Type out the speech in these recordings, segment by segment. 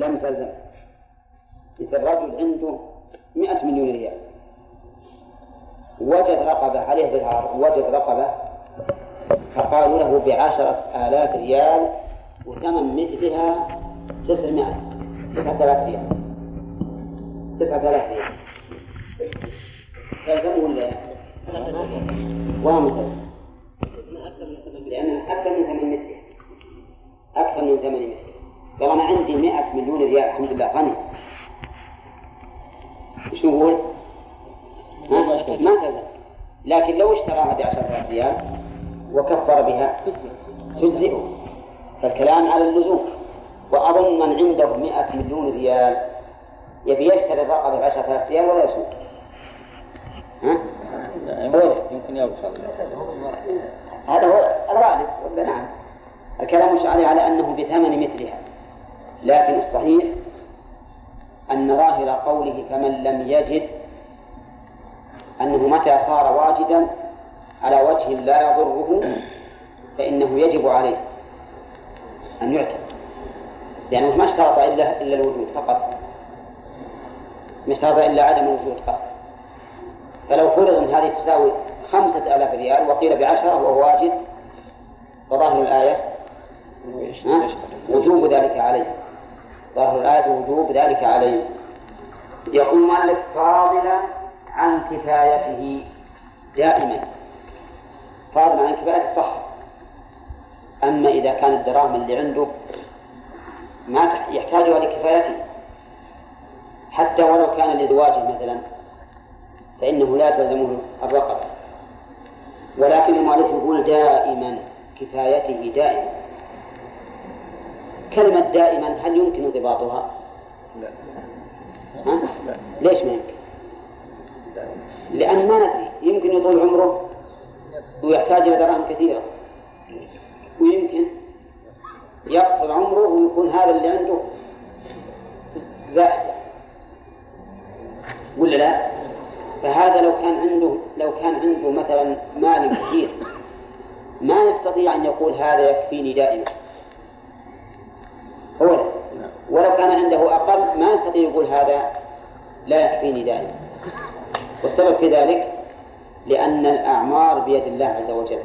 لم تلزم مثل رجل عنده مئة مليون ريال. وجد رقبة عليه ظهار وجد رقبة فقالوا له بعشرة آلاف ريال وثمن مثلها تسعمائة تسعة آلاف ريال. تسعة آلاف ريال. تلزمه ولا وهم تلزم لأنها أكثر من ثمن مثلها. أكثر من ثمن مثلها. لو أنا عندي مئة مليون ريال الحمد لله غني. وش نقول؟ ما تلزم لكن لو اشتراها بعشرة ريال وكفر بها تجزئه. فالكلام على اللزوم. وأظن من عنده مئة مليون ريال يبي يشتري الرقبة بعشرة ريال ولا يسوق. ها؟ يمكن يوصل هذا. هو الغالب. نعم. الكلام مش عليه على أنه بثمن مثلها. لكن الصحيح أن ظاهر قوله فمن لم يجد أنه متى صار واجدا على وجه لا يضره فإنه يجب عليه أن يعتق لأنه ما اشترط إلا إلا الوجود فقط. ما اشترط إلا عدم الوجود قصد. فلو فرض أن هذه تساوي خمسة آلاف ريال وقيل بعشرة وهو واجد فظاهر الآية وجوب ذلك عليه. ظاهر الآية وجوب ذلك عليه. يقول مالك فاضلا عن كفايته دائما. فاضلا عن كفايته صح. أما إذا كانت الدراهم اللي عنده ما يحتاجها لكفايته. حتى ولو كان لزواجه مثلا فإنه لا تلزمه الرقبة. ولكن المؤلف يقول دائما كفايته دائما. كلمة دائما هل يمكن انضباطها؟ لا ها؟ لا. ليش ما يمكن؟ لأن ما ندري يمكن يطول عمره ويحتاج إلى دراهم كثيرة ويمكن يقصر عمره ويكون هذا اللي عنده زائد ولا لا؟ فهذا لو كان عنده لو كان عنده مثلا مال كثير ما يستطيع أن يقول هذا يكفيني دائما هو لا. ولو كان عنده أقل ما يستطيع يقول هذا لا يكفيني دائما والسبب في ذلك لأن الأعمار بيد الله عز وجل.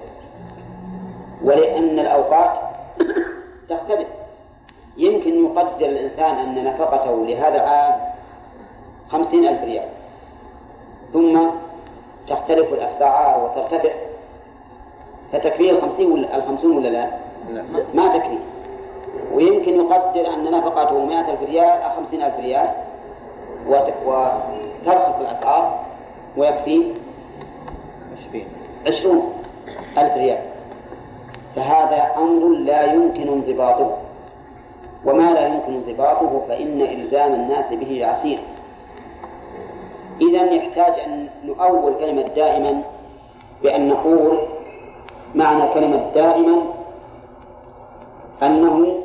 ولأن الأوقات تختلف. يمكن يقدر الإنسان أن نفقته لهذا العام خمسين ألف ريال. ثم تختلف الأسعار وترتفع. فتكفيه الخمسين ولا الخمسون ولا لا؟ ما تكفي. ويمكن يقدر أن نفقته مائة ألف ريال أو خمسين ألف ريال وترخص الأسعار ويكفي عشرون ألف ريال. فهذا أمر لا يمكن انضباطه. وما لا يمكن انضباطه فإن إلزام الناس به عسير. إذا يحتاج أن نؤول كلمة دائما بأن نقول معنى كلمة دائما أنه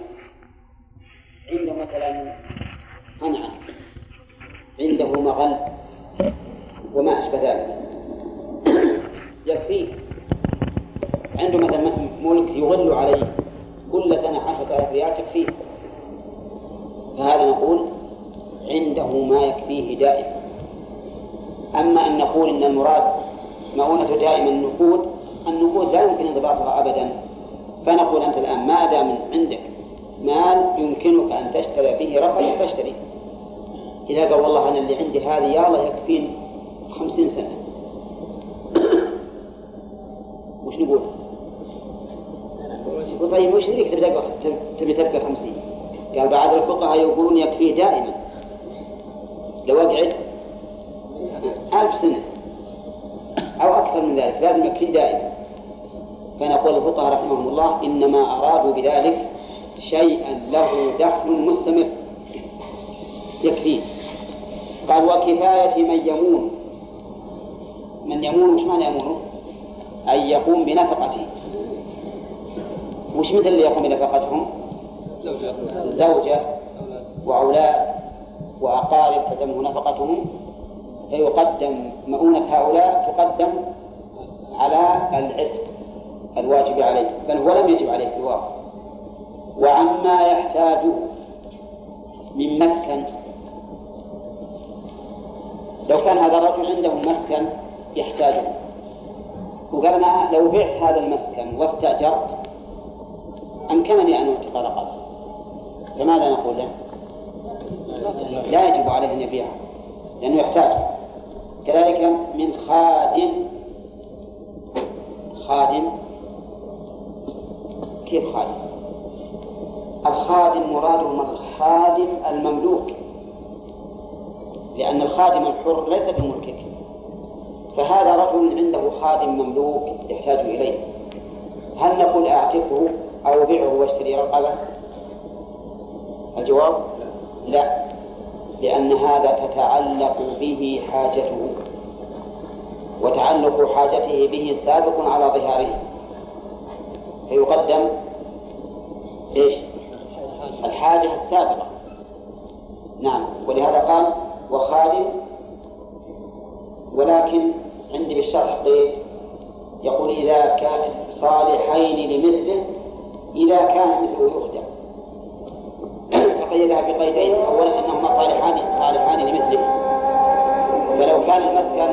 مثلا صنعة عنده مغل وما أشبه ذلك. يكفيه عنده مثلا ملك يغل عليه كل سنة عشرة آلاف ريال تكفيه. فهذا نقول عنده ما يكفيه دائما. أما أن نقول إن المراد مؤونة دائما النقود النقود لا يمكن انضباطها أبدا. فنقول أنت الآن ما دام عندك مال يمكنك أن تشتري به رقم فاشتري إذا قال والله أنا اللي عندي هذه يا الله يكفيني خمسين سنة وش نقول؟ طيب وش اللي تبي تبي تبقى خمسين؟ قال بعض الفقهاء يقولون يكفيه دائما لو أقعد ألف سنة أو أكثر من ذلك لازم يكفيه دائما فنقول الفقهاء رحمهم الله إنما أرادوا بذلك شيئا له دخل مستمر. يكفيه قال وكفاية من يمون. من يمون وش معنى يمون؟ أن يقوم بنفقته. وش مثل اللي يقوم بنفقتهم؟ زوجة وأولاد وأقارب تتم نفقتهم. فيقدم مؤونة هؤلاء تقدم على العتق الواجب عليه بل هو لم يجب عليه الواقع وعما يحتاجه من مسكن. لو كان هذا الرجل عنده مسكن يحتاجه. وقال أنا لو بعت هذا المسكن واستأجرت أمكنني أن أعتق رقبة فماذا نقول له؟ لا يجب عليه أن يبيعه لأنه يحتاج كذلك من خادم. خادم. كيف خادم؟ الخادم مرادهم الخادم المملوك. لأن الخادم الحر ليس بملكك. فهذا رجل عنده خادم مملوك يحتاج إليه. هل نقول أعتقه أو بيعه واشتري رقبة؟ الجواب؟ لا. لأن هذا تتعلق به حاجته. وتعلق حاجته به سابق على ظهاره. فيقدم إيش؟ الحاجة السابقة. نعم ولهذا قال وخادم ولكن عندي بالشرح قيد يقول إذا كان صالحين لمثله إذا كان مثله يخدم فقيدها بقيدين أولا أنهما صالحان صالحان لمثله. فلو كان المسكن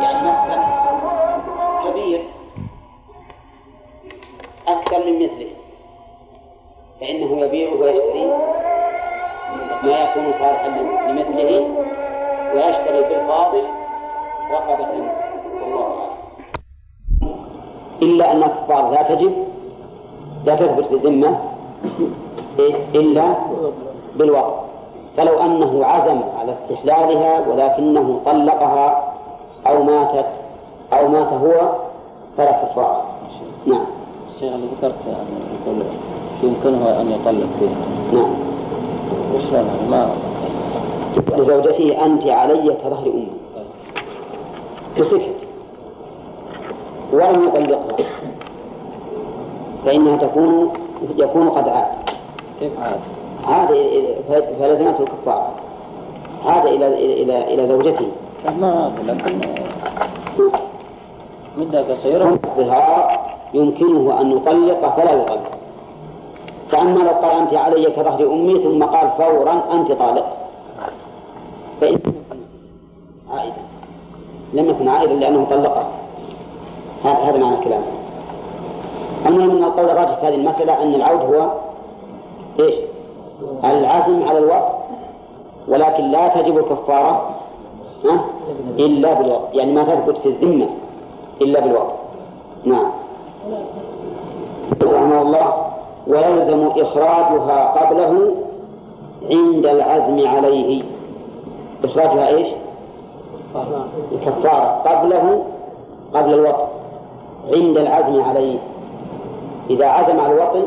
يعني مسكن كبير أكثر من مثله. فإنه يبيعه ويشتري ما يكون صالحا لمثله ويشتري بالفاضل رقبة. والله أعلم. إلا أن الكفار لا تجب لا تثبت بالذمة إلا بالوقت. فلو أنه عزم على استحلالها ولكنه طلقها أو ماتت أو مات هو فلا كفارة نعم. الشيخ اللي ذكرت يمكنه أن يطلق فيها. نعم. وشلون ما لزوجته أنت علي كظهر أمي. فسكت ولم يطلقها. فإنها تكون يكون قد عاد. كيف عاد؟ عاد فلزمته الكفارة عاد إلى إلى إلى, إلى زوجته ما عاد لكن مدة قصيرة. الظهار يمكنه أن يطلق فلا يطلق. فأما لو قال أنت علي كظهر أمي ثم قال فورا أنت طالق. فإن عائدا. لم يكن عائدا لأنه طلقها هذا معنى الكلام. المهم أن القول الراجح في هذه المسألة أن العود هو إيش؟ العزم على الوقت ولكن لا تجب الكفارة إلا بالوقت. يعني ما تثبت في الذمة إلا بالوقت. نعم. رحمه الله. ويلزم إخراجها قبله عند العزم عليه. إخراجها إيش؟ الكفارة. قبله قبل الوقت عند العزم عليه. إذا عزم على الوطن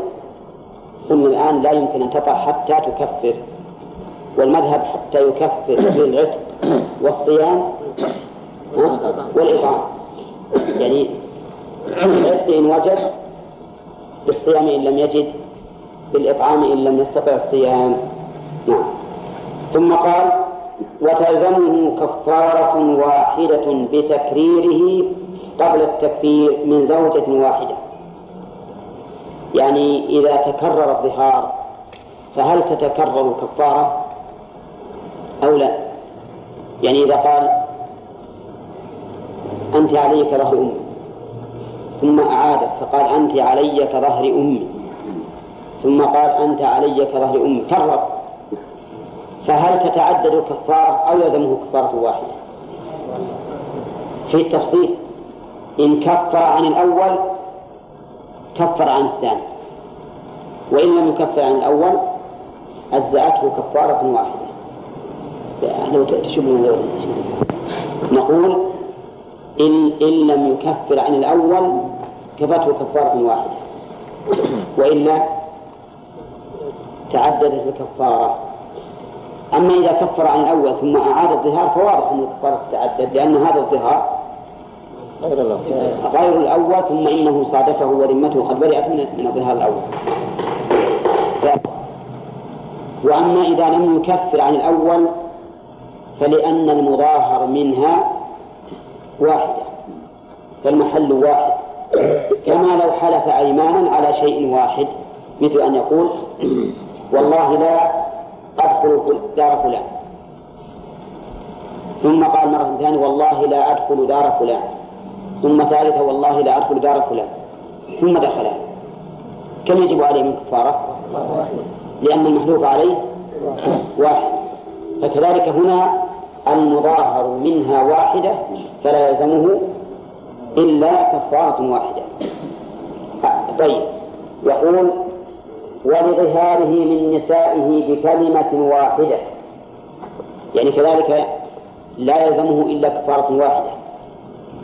ثم الآن لا يمكن أن تطع حتى تكفر. والمذهب حتى يكفر بالعتق والصيام والإطعام. يعني العتق إن وجد بالصيام إن لم يجد بالإطعام إن لم يستطع الصيام. نعم. ثم قال وتلزمه كفارة واحدة بتكريره قبل التكفير من زوجة واحدة. يعني إذا تكرر الظهار فهل تتكرر الكفارة أو لا؟ يعني إذا قال أنت علي كظهر أمي ثم أعادت فقال أنت علي كظهر أمي. ثم قال أنت علي كظهر أمي. كرر فهل تتعدد الكفارة أو يلزمه كفارة واحدة؟ في التفصيل إن كفر عن الأول كفر عن الثاني. وإن لم يكفر عن الأول أجزأته كفارة واحدة. لو تشوف نقول إن, إن لم يكفر عن الأول كفته كفارة واحدة. وإلا تعددت الكفارة. أما إذا كفر عن الأول ثم أعاد الظهار فواضح أن الكفارة تتعدد لأن هذا الظهار غير الأول. غير الأول ثم إنه صادفه وذمته قد برئت من من الظهار الأول. وأما إذا لم يكفر عن الأول فلأن المظاهر منها واحدة. فالمحل واحد. كما لو حلف أيمانا على شيء واحد مثل أن يقول والله لا أدخل دار فلان. ثم قال مرة ثانية والله لا أدخل دار فلان. ثم ثالثة والله لا أدخل دار فلان. ثم دخل. كم يجب عليه من كفارة؟ لأن المحلوف عليه واحد. فكذلك هنا المظاهر منها واحدة فلا يلزمه إلا كفارة واحدة. طيب. يقول ولظهاره من نسائه بكلمة واحدة. يعني كذلك لا يلزمه إلا كفارة واحدة.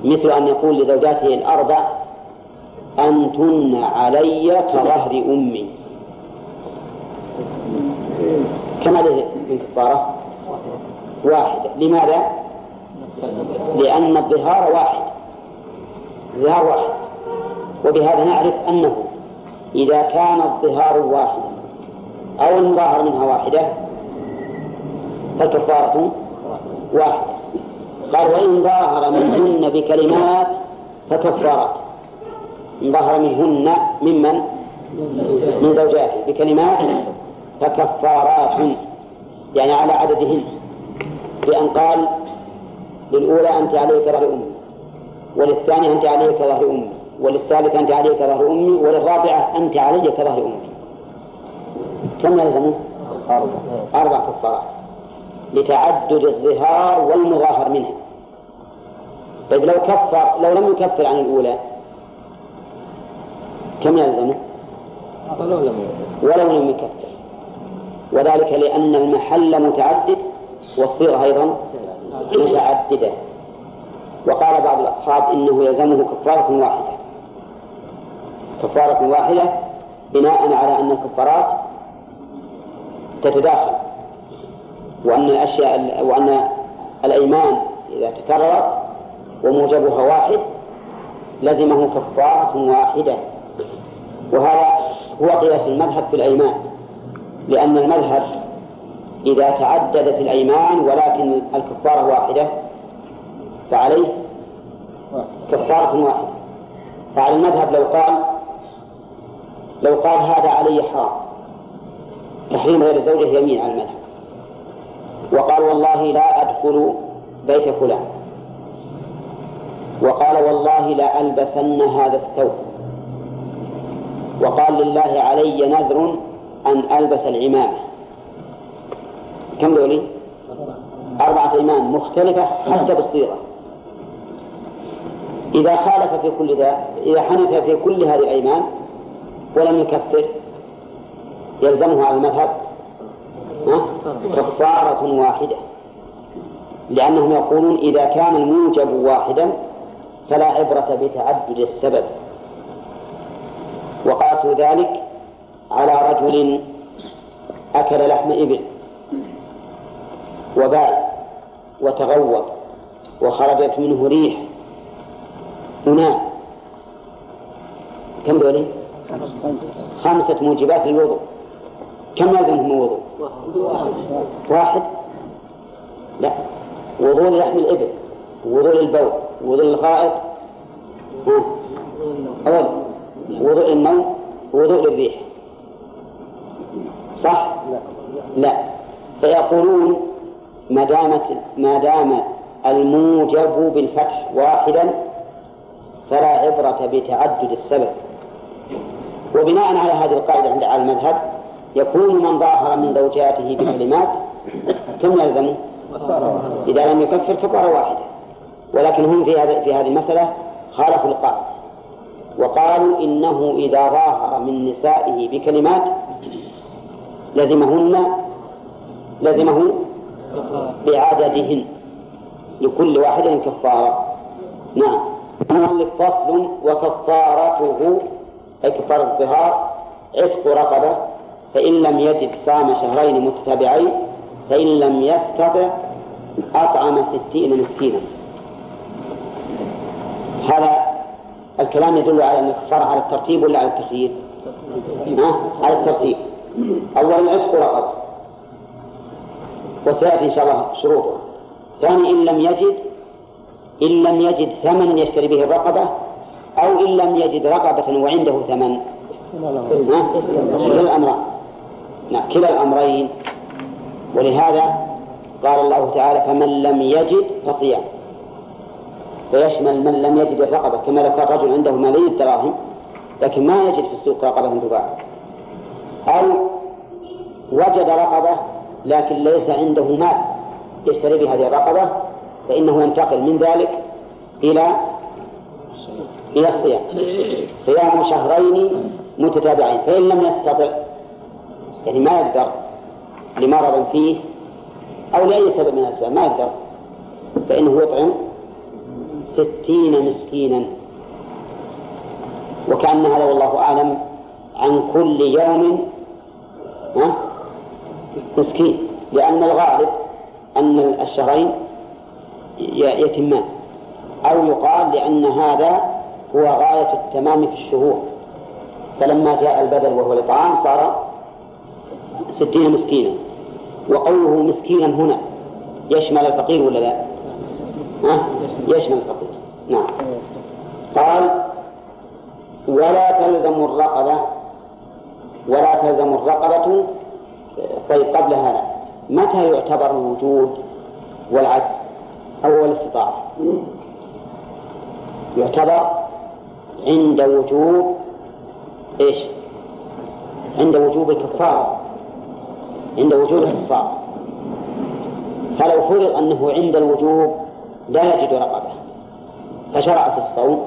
مثل أن يقول لزوجاته الأربع أنتن علي كظهر أمي. كما من كفارة؟ واحدة. لماذا؟ لأن الظهار واحد. الظهار واحد. وبهذا نعرف أنه إذا كان الظهار واحدا أو المظاهر منها واحدة فالكفارة واحدة. قال وإن ظاهر منهن بكلمات فكفارات إن ظهر منهن ممن من زوجاته. بكلمات فكفارات يعني على عددهن. بأن قال للأولى أنت عليك ظهر أمي وللثانية أنت عليك ظهر أمي وللثالثة أنت عليك ظهر أمي وللرابعة أنت علي كظهر أمي. كم يلزمه؟ أربع أربع كفارات. لتعدد الظهار والمظاهر منها. طيب لو كفر لو لم يكفر عن الأولى كم يلزمه؟ ولو لم يكفر. وذلك لأن المحل متعدد والصيغة أيضا متعددة. وقال بعض الأصحاب إنه يلزمه كفارة واحدة. كفارة واحدة بناء على أن الكفارات تتداخل وأن الأشياء وأن الأيمان إذا تكررت وموجبها واحد لزمه كفارة واحدة. وهذا هو قياس المذهب في الأيمان لأن المذهب إذا تعددت الأيمان ولكن الكفارة واحدة فعليه؟ كفارة واحدة. فعلى المذهب لو قال لو قال هذا علي حرام. تحريم غير الزوجة يمين على المذهب. وقال والله لا أدخل بيت فلان. وقال والله لا ألبسن هذا الثوب. وقال لله علي نذر أن ألبس العمامة. كم ذولي؟ أربعة أيمان مختلفة حتى بالصيغة. إذا خالف في كل ذا إذا حنث في كل هذه الأيمان ولم يكفر يلزمه على المذهب. كفارة واحدة. لأنهم يقولون إذا كان الموجب واحدا فلا عبرة بتعدد السبب. وقاسوا ذلك على رجل أكل لحم إبل. وبال وتغوط وخرجت منه ريح. ونام كم ذولي؟ خمسة موجبات للوضوء. كم يلزمهم الوضوء؟ واحد. لا. وضوء لحم الإبل وضوء للبول وضوء للغائط. أول. وضوء النوم وضوء للريح. صح؟ لا. فيقولون ما دامت ما دام الموجب بالفتح واحدا فلا عبرة بتعدد السبب. وبناء على هذه القاعدة عند على المذهب يكون من ظاهر من زوجاته بكلمات كم يلزمه؟ إذا لم يكفر كفارة واحدة. ولكن هم في هذه في هذه المسألة خالفوا القاعدة. وقالوا إنه إذا ظاهر من نسائه بكلمات لزمهن لزمه بعددهن لكل واحد كفارة. نعم. مؤلف فصل وكفارته أي كفارة الظهار عتق رقبة فإن لم يجد صام شهرين متتابعين فإن لم يستطع أطعم ستين مسكينا. هذا الكلام يدل على أن الكفارة على الترتيب ولا على التخيير؟ على الترتيب. أولا عتق رقبة. وسيأتي إن شاء الله شروطه. ثاني إن لم يجد إن لم يجد ثمنا يشتري به الرقبة أو إن لم يجد رقبة وعنده ثمن. كلا الأمرين نعم كلا الأمرين. ولهذا قال الله تعالى فمن لم يجد فصيام. فيشمل من لم يجد الرقبة كما لو كان رجل عنده ملايين الدراهم لكن ما يجد في السوق رقبة تباع. أو وجد رقبة لكن ليس عنده مال يشتري بهذه الرقبة فإنه ينتقل من ذلك إلى إلى الصيام صيام شهرين متتابعين فإن لم يستطع يعني ما يقدر لمرض فيه أو لأي سبب من الأسباب ما يقدر فإنه يطعم ستين مسكينا. وكأن هذا والله أعلم عن كل يوم مسكين لأن الغالب أن الشهرين يتمان أو يقال لأن هذا هو غاية التمام في الشهور فلما جاء البدل وهو الإطعام صار ستين مسكينا وقوله مسكينا هنا يشمل الفقير ولا لا؟ ها؟ يشمل الفقير نعم قال ولا تلزم الرقبة ولا تلزم الرقبة طيب قبل هذا متى يعتبر الوجود والعجز أو الاستطاعة يعتبر عند وجوب إيش؟ عند وجوب الكفارة عند وجوب الكفارة فلو فرض أنه عند الوجوب لا يجد رقبة فشرع في الصوم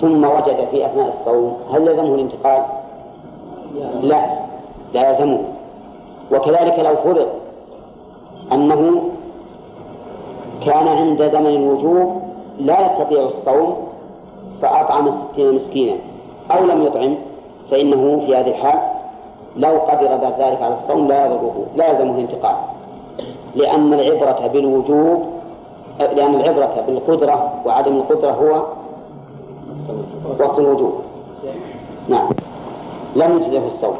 ثم وجد في أثناء الصوم هل يلزمه الانتقال؟ لا لا يلزمه وكذلك لو فرض أنه كان عند زمن الوجوب لا يستطيع الصوم فأطعم الستين مسكينا أو لم يطعم فإنه في هذه الحال لو قدر بعد ذلك على الصوم لا يضره لا يلزمه الانتقال. لأن العبرة بالوجوب لأن العبرة بالقدرة وعدم القدرة هو وقت الوجوب. نعم. لم يجزه الصوم.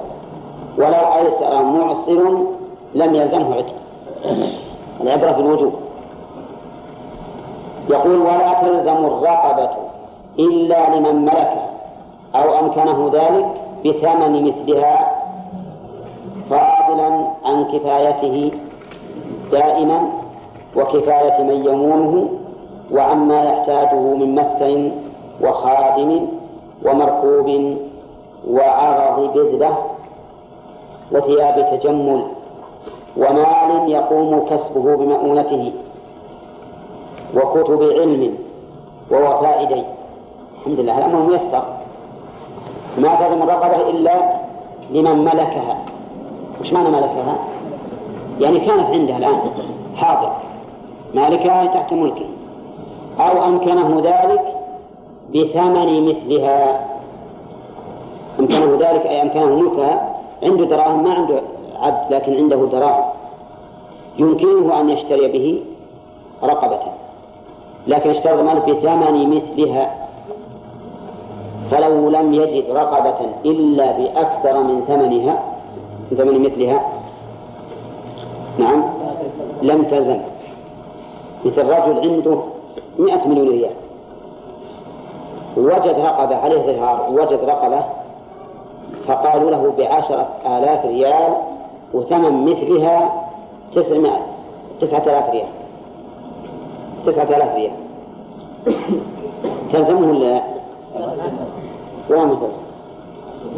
ولا أيسر معصر لم يلزمه عتق. العبرة بالوجوب يقول ولا تلزم الرقبة إلا لمن ملكها أو أمكنه ذلك بثمن مثلها فاضلا عن كفايته دائما وكفاية من يمونه وعما يحتاجه من مسكن وخادم ومركوب وعرض بذلة وثياب تجمل ومال يقوم كسبه بمؤونته وكتب علم ووفاء دين. الحمد لله. الأمر ميسر. ما تلزم الرقبة إلا لمن ملكها. وش معنى ملكها؟ يعني كانت عنده الآن حاضر. مالكها تحت ملكه. أو أمكنه ذلك بثمن مثلها. أمكنه ذلك أي أمكنه ملكها عنده دراهم ما عنده عبد لكن عنده دراهم. يمكنه أن يشتري به رقبة لكن اشترط المال بثمن مثلها. فلو لم يجد رقبة إلا بأكثر من ثمنها من ثمن مثلها نعم لم تزن مثل رجل عنده مئة مليون ريال. وجد رقبة عليه ظهار وجد رقبة فقالوا له بعشرة آلاف ريال وثمن مثلها تسعمائة تسعة آلاف ريال. تسعة آلاف ريال. تلزمه ولا لا؟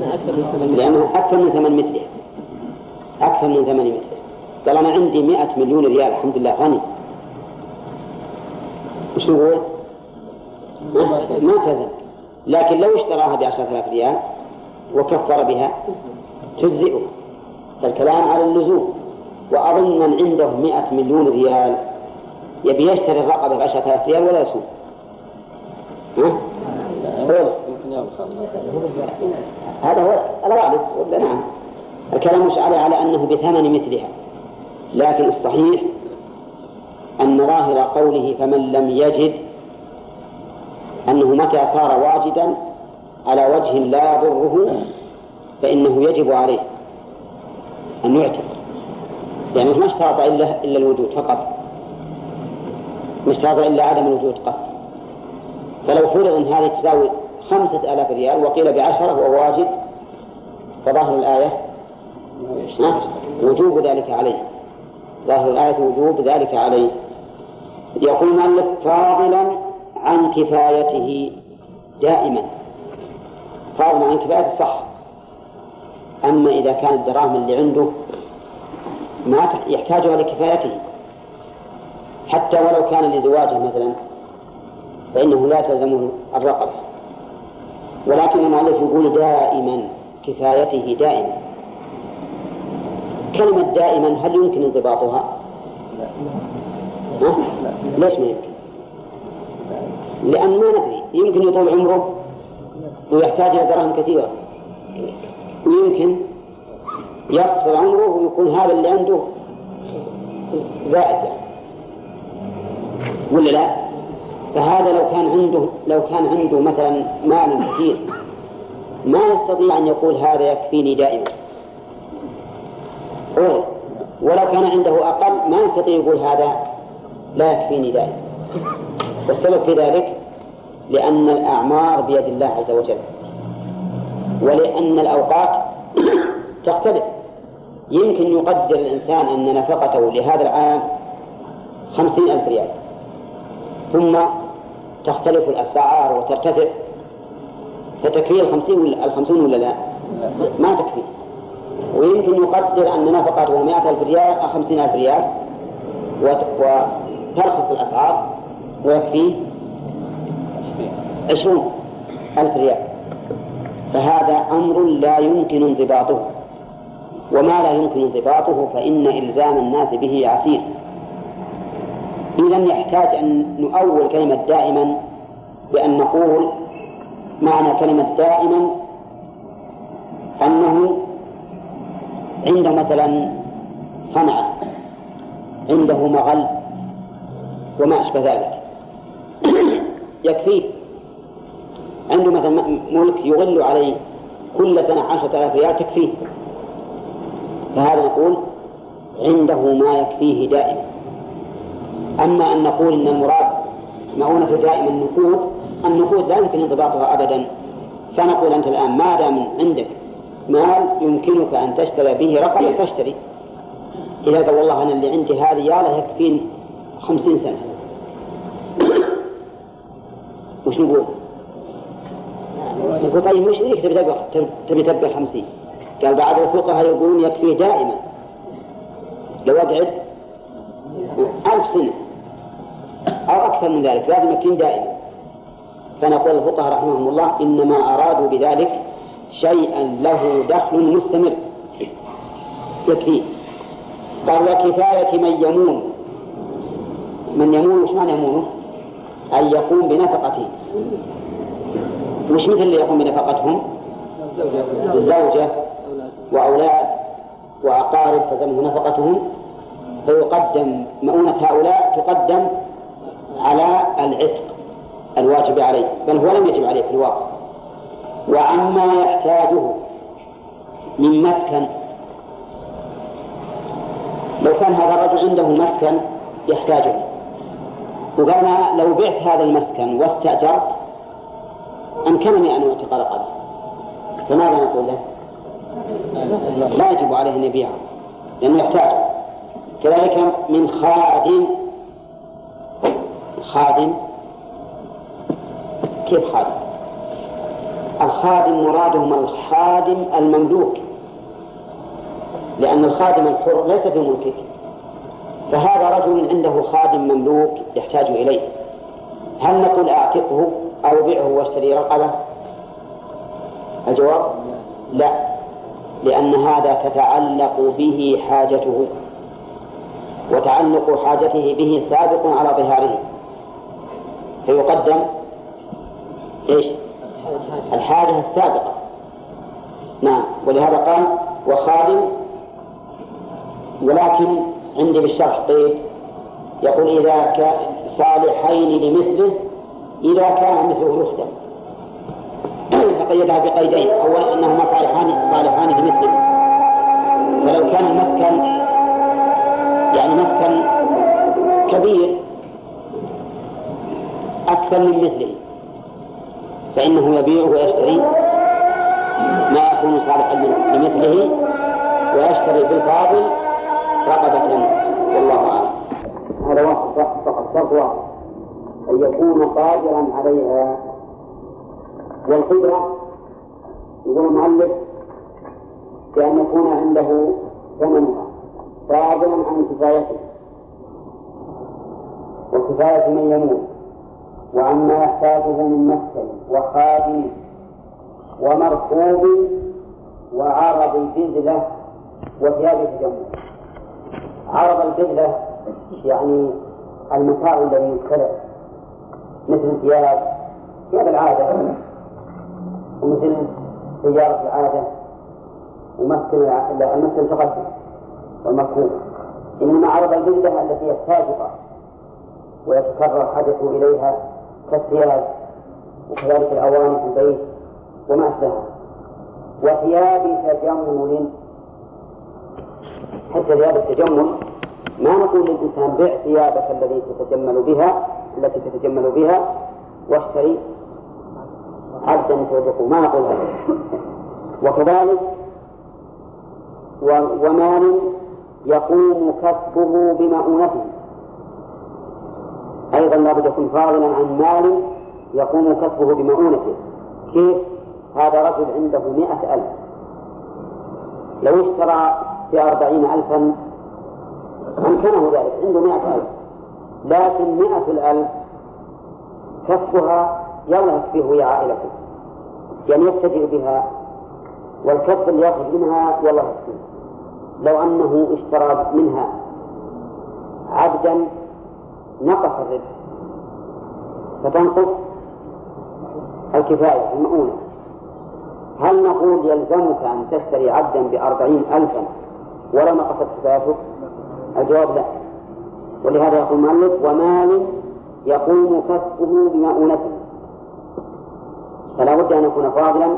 ما تلزم لأنه أكثر من ثمن مثلها أكثر من ثمن مثلها قال أنا عندي مئة مليون ريال الحمد لله غني. وش نقول؟ ما تلزم. لكن لو اشتراها بعشرة آلاف ريال وكفر بها. تجزئه. فالكلام على اللزوم وأظن من عنده مئة مليون ريال يبي يشتري الرقبة بعشرة آلاف ريال ولا يسوق. ها؟ هذا هو الغالب. ولا نعم. الكلام مش على على أنه بثمن مثلها. لكن الصحيح أن ظاهر قوله فمن لم يجد أنه متى صار واجدا على وجه لا يضره فإنه يجب عليه أن يعتق. يعني ما اشترط إلا إلا الوجود فقط. ما اشترط إلا عدم الوجود قصد. فلو فرض أن هذه تساوي خمسة آلاف ريال وقيل بعشرة وهو واجد فظاهر الآية وجوب ذلك عليه. ظاهر الآية وجوب ذلك عليه. يقول المؤلف فاضلا عن كفايته دائما. فاضلا عن كفايته صح أما إذا كانت الدراهم اللي عنده ما يحتاجها لكفايته حتى ولو كان لزواجه مثلا فإنه لا تلزمه الرقبة ولكن المؤلف يقول دائما كفايته دائما كلمة دائما هل يمكن انضباطها؟ ها؟ ليش ما يمكن؟ لأن ما ندري يمكن يطول عمره ويحتاج إلى دراهم كثيرة. ويمكن يقصر عمره ويكون هذا اللي عنده زائد. ولا لا؟ فهذا لو كان عنده لو كان عنده مثلا مال كثير ما يستطيع أن يقول هذا يكفيني دائما. ولو كان عنده أقل ما يستطيع يقول هذا لا يكفيني دائما. والسبب في ذلك لأن الأعمار بيد الله عز وجل. ولأن الأوقات تختلف. يمكن يقدر الإنسان أن نفقته لهذا العام خمسين ألف ريال. ثم تختلف الأسعار وترتفع. فتكفيه الخمسين ولا الخمسون ولا لا؟ ما تكفي. ويمكن يقدر أن نفقته مئة ألف ريال أو خمسين ألف ريال. وترخص الأسعار ويكفيه عشرون ألف ريال. فهذا أمر لا يمكن انضباطه. وما لا يمكن انضباطه فإن إلزام الناس به عسير. إذا يحتاج أن نؤول كلمة دائما بأن نقول معنى كلمة دائما أنه عنده مثلا صنعة عنده مغل وما أشبه ذلك. يكفيه عنده مثلا ملك يغل عليه كل سنة عشرة آلاف ريال تكفيه. فهذا نقول عنده ما يكفيه دائما. أما أن نقول أن المراد مؤونة دائما النقود النقود لا يمكن انضباطها أبدا. فنقول أنت الآن ما دام عندك مال يمكنك أن تشتري به رقم فاشتري. إذا قال والله أنا اللي عندي هذه يا يكفيني خمسين سنة. وش نقول؟ وش ذيك تبي تبقى خمسين. قال بعض الفقهاء يقولون يكفي دائما. لو أقعد ألف سنة أو أكثر من ذلك لازم يكون دائما. فنقول الفقهاء رحمهم الله إنما أرادوا بذلك شيئا له دخل مستمر. يكفيه. قال وكفاية من يمون. من يمون وش معنى يمونه؟ أن يقوم بنفقته. مش مثل اللي يقوم بنفقتهم؟ الزوجة وأولاد وأقارب تلزمه نفقتهم فيقدم مؤونة هؤلاء تقدم على العتق الواجب عليه بل هو لم يجب عليه في الواقع. وعما يحتاجه من مسكن لو كان هذا الرجل عنده مسكن يحتاجه. وقال لو بعت هذا المسكن واستأجرت أمكنني أن أعتق رقبة فماذا نقول له؟ لا يجب عليه أن يبيعه لأنه يحتاج. كذلك من خادم خادم كيف خادم؟ الخادم مرادهم الخادم المملوك. لأن الخادم الحر ليس في ملكك. فهذا رجل عنده خادم مملوك يحتاج إليه. هل نقول أعتقه؟ أو بيعه وأشتري رقبة؟ الجواب؟ لا لأن هذا تتعلق به حاجته وتعلق حاجته به سابق على ظهاره. فيقدم إيش؟ الحاجة السابقة. نعم ولهذا قال وخادم ولكن عندي بالشرح قيد يقول إذا كان صالحين لمثله إذا كان مثله يخدم فقيدها بقيدين. أولا أنهما صالحان صالحان لمثله فلو كان المسكن يعني مسكن كبير أكثر من مثله. فإنه يبيع ويشتري ما يكون صالحا لمثله ويشتري بالفاضل رقبة. الفرق واحد أن يكون قادرا عليها. والقدرة يقول المؤلف بأن يكون عنده ثمنها فاضلا عن كفايته وكفاية من يموت وعما يحتاجه من مسكن وخادم ومركوب وعرض البذلة وثياب التجمل عرض البذلة يعني المتاع الذي يدخله مثل ثياب ثياب العادة. ومثل تجارة العادة. ومسكن المسكن المتقدم والمركوب إنما عرض البذلة التي يحتاجها ويتكرر حدثه إليها كالثياب. وكذلك الأواني في البيت وما أشبهها. وثياب تجمل. حتى ثياب التجمل ما نقول للإنسان بع ثيابك التي تتجمل بها التي تتجمل بها واشتري عبدا توبقه ما نقول هذا؟ وكذلك ومال يقوم كسبه بمؤونته. أيضا لابد يكون فاضلا عن مال يقوم كسبه بمؤونته. كيف؟ هذا رجل عنده مئة ألف. لو اشترى بأربعين ألفا أمكنه ذلك. عنده مئة ألف. لكن مئة الألف كسبها يلا يكفيه ويا عائلته يعني يتجر بها والكسب اللي يخرج منها يلا يكفيه. لو أنه اشترى منها عبدا نقص الربح. فتنقص الكفاية المؤونة. هل نقول يلزمك أن تشتري عبدا بأربعين ألفا ولو نقصت كفايته؟ الجواب لا. ولهذا يقول المؤلف ومال يقوم كسبه بمؤونته فلا بد أن يكون فاضلا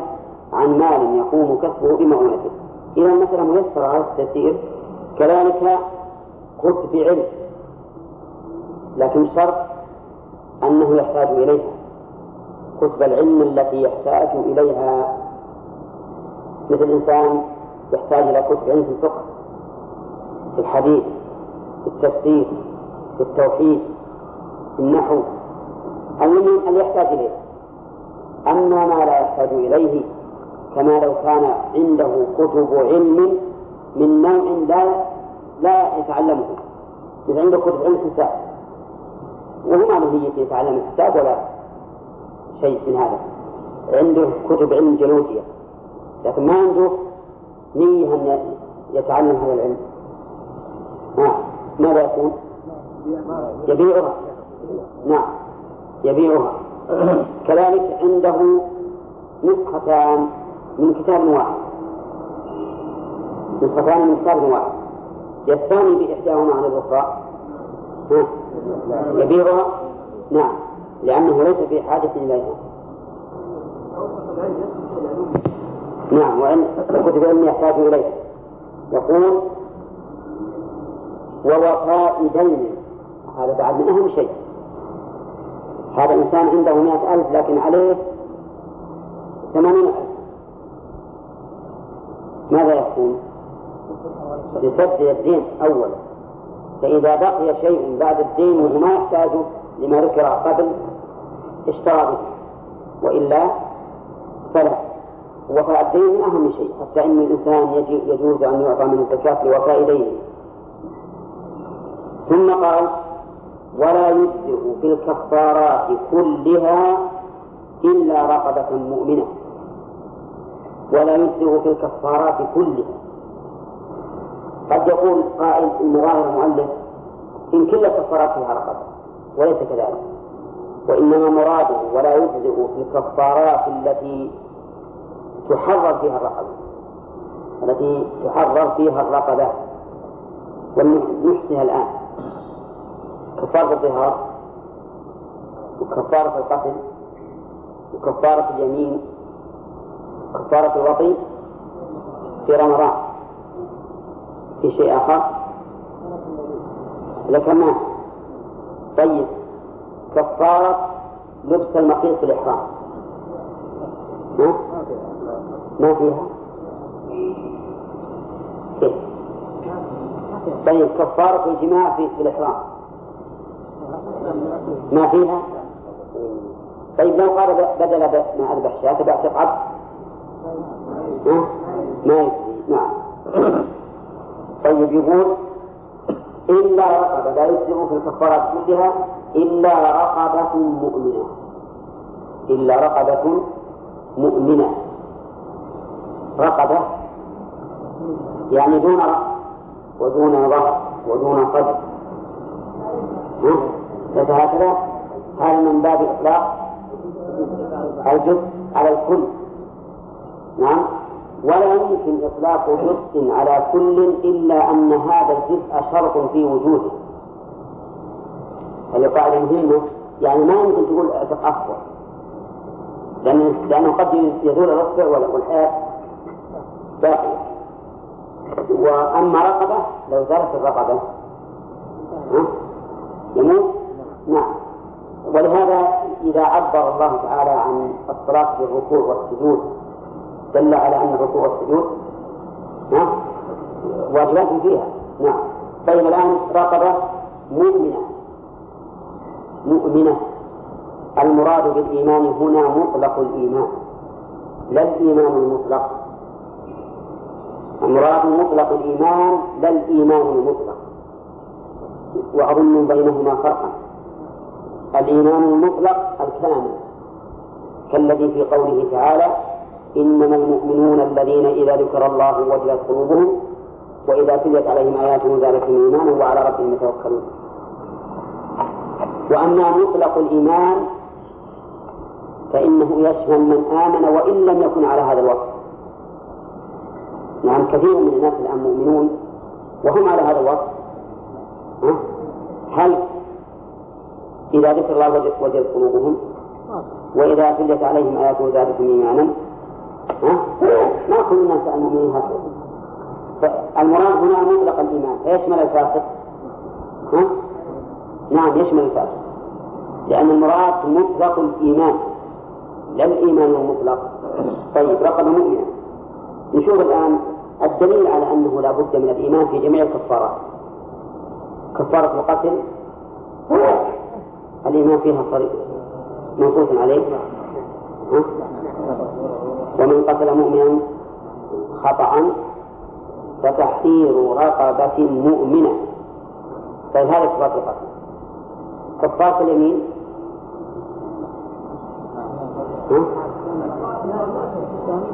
عن مال يقوم كسبه بمؤونته إذا المسألة ميسرة على التيسير كذلك كتب علم لكن الشرط أنه يحتاج إليها. كتب العلم التي يحتاج إليها. مثل الإنسان يحتاج إلى كتب علم في الفقه في الحديث في التفسير. في التوحيد في النحو المهم أن يحتاج إليه. أما ما لا يحتاج إليه كما لو كان عنده كتب علم من نوع لا لا يتعلمه. إذا عنده كتب علم حساب وهو ما له يتعلم الحساب ولا شيء من هذا. عنده كتب علم جيولوجيا لكن ما عنده نية أن يتعلم هذا العلم. نعم ماذا يكون؟ يبيعها. نعم. يبيعها. كذلك عنده نسختان من كتاب واحد. نسختان من كتاب واحد. يستاني بإحداهما عن الأخرى. يبيعها؟ نعم. لأنه ليس في حاجة إليها نعم. وإن كتب علم يحتاج إليه. يقول ووفاء دين هذا بعد من أهم شيء. هذا إنسان عنده مئة ألف لكن عليه ثمانين ألف. ماذا يكون؟ لسد الدين أولا. فإذا بقي شيء بعد الدين وهو ما يحتاجه لما ذكر قبل اشترى به. وإلا فلا. وفاء الدين من أهم شيء. حتى إن الإنسان يجوز أن يعطى من الزكاة لوفاء دينه. ثم قال ولا يجزئ في الكفارات كلها إلا رقبة مؤمنة. ولا يجزئ في الكفارات كلها. قد يقول قائل إن ظاهر المؤلف إن كل الكفارات فيها رقبة وليس كذلك. وإنما مراده ولا يجزئ في الكفارات التي تحرر فيها الرقبة التي تحرر فيها الرقبة. ونحسنها الآن. كفارة الظهار وكفارة القتل وكفارة اليمين وكفارة الوطي في رمضان في شيء آخر. لك ما؟ طيب. كفارة لبس المقيس في الإحرام. ما ما فيها؟ كيف؟ طيب. كفارة الجماع في, في الإحرام. ما فيها؟ طيب لو قال بدل ما أذبح شاة بعتق عبد ما نعم. طيب يقول إلا رقبة لا يجزئ في الكفارات كلها إلا رقبة مؤمنة. إلا رقبة مؤمنة. رقبة يعني دون رأس ودون ظهر ودون صدر. هكذا هذا من باب إطلاق الجزء على الكل. نعم. ولا يمكن إطلاق جزء على كل إلا أن هذا الجزء شرط في وجوده. هذه قاعدة مهمة يعني ما يمكن تقول أعتق أصفر لأن لأنه قد يزول الأصبع والحياة باقية. وأما رقبة لو زالت الرقبة يموت. ولهذا إذا عبر الله تعالى عن الصلاة بالركوع والسجود دل على أن الركوع والسجود واجبات فيها نعم. طيب الآن رقبة مؤمنة مؤمنة. المراد بالإيمان هنا مطلق الإيمان لا الإيمان المطلق. المراد مطلق الإيمان لا الإيمان المطلق. وأظن بينهما فرقا. الإيمان المطلق الكامل كالذي في قوله تعالى إنما المؤمنون الذين إذا ذكر الله وجلت قلوبهم وإذا تليت عليهم آياته زادتهم إيمانا وعلى ربهم يتوكلون. وأما مطلق الإيمان فإنه يشمل من آمن وإن لم يكن على هذا الوصف. نعم كثير من الناس الآن مؤمنون وهم على هذا الوصف. هل إذا ذكر الله وجدت قلوبهم وإذا تليت عليهم آياته زادتهم إيمانا. ما كل الناس المؤمنين هكذا فالمراد هنا مطلق الإيمان. فيشمل الفاسق. ها؟ نعم يشمل الفاسق. لأن المراد مطلق الإيمان. لا الإيمان المطلق. طيب رقم مؤمنة نشوف الآن الدليل على أنه لا بد من الإيمان في جميع الكفارات. كفارة القتل الإيمان فيها صريح. منصوص عليه. ومن قتل مؤمنا خطأ فتحرير رقبة مؤمنة. طيب هذا كفارة القتل. كفارة اليمين.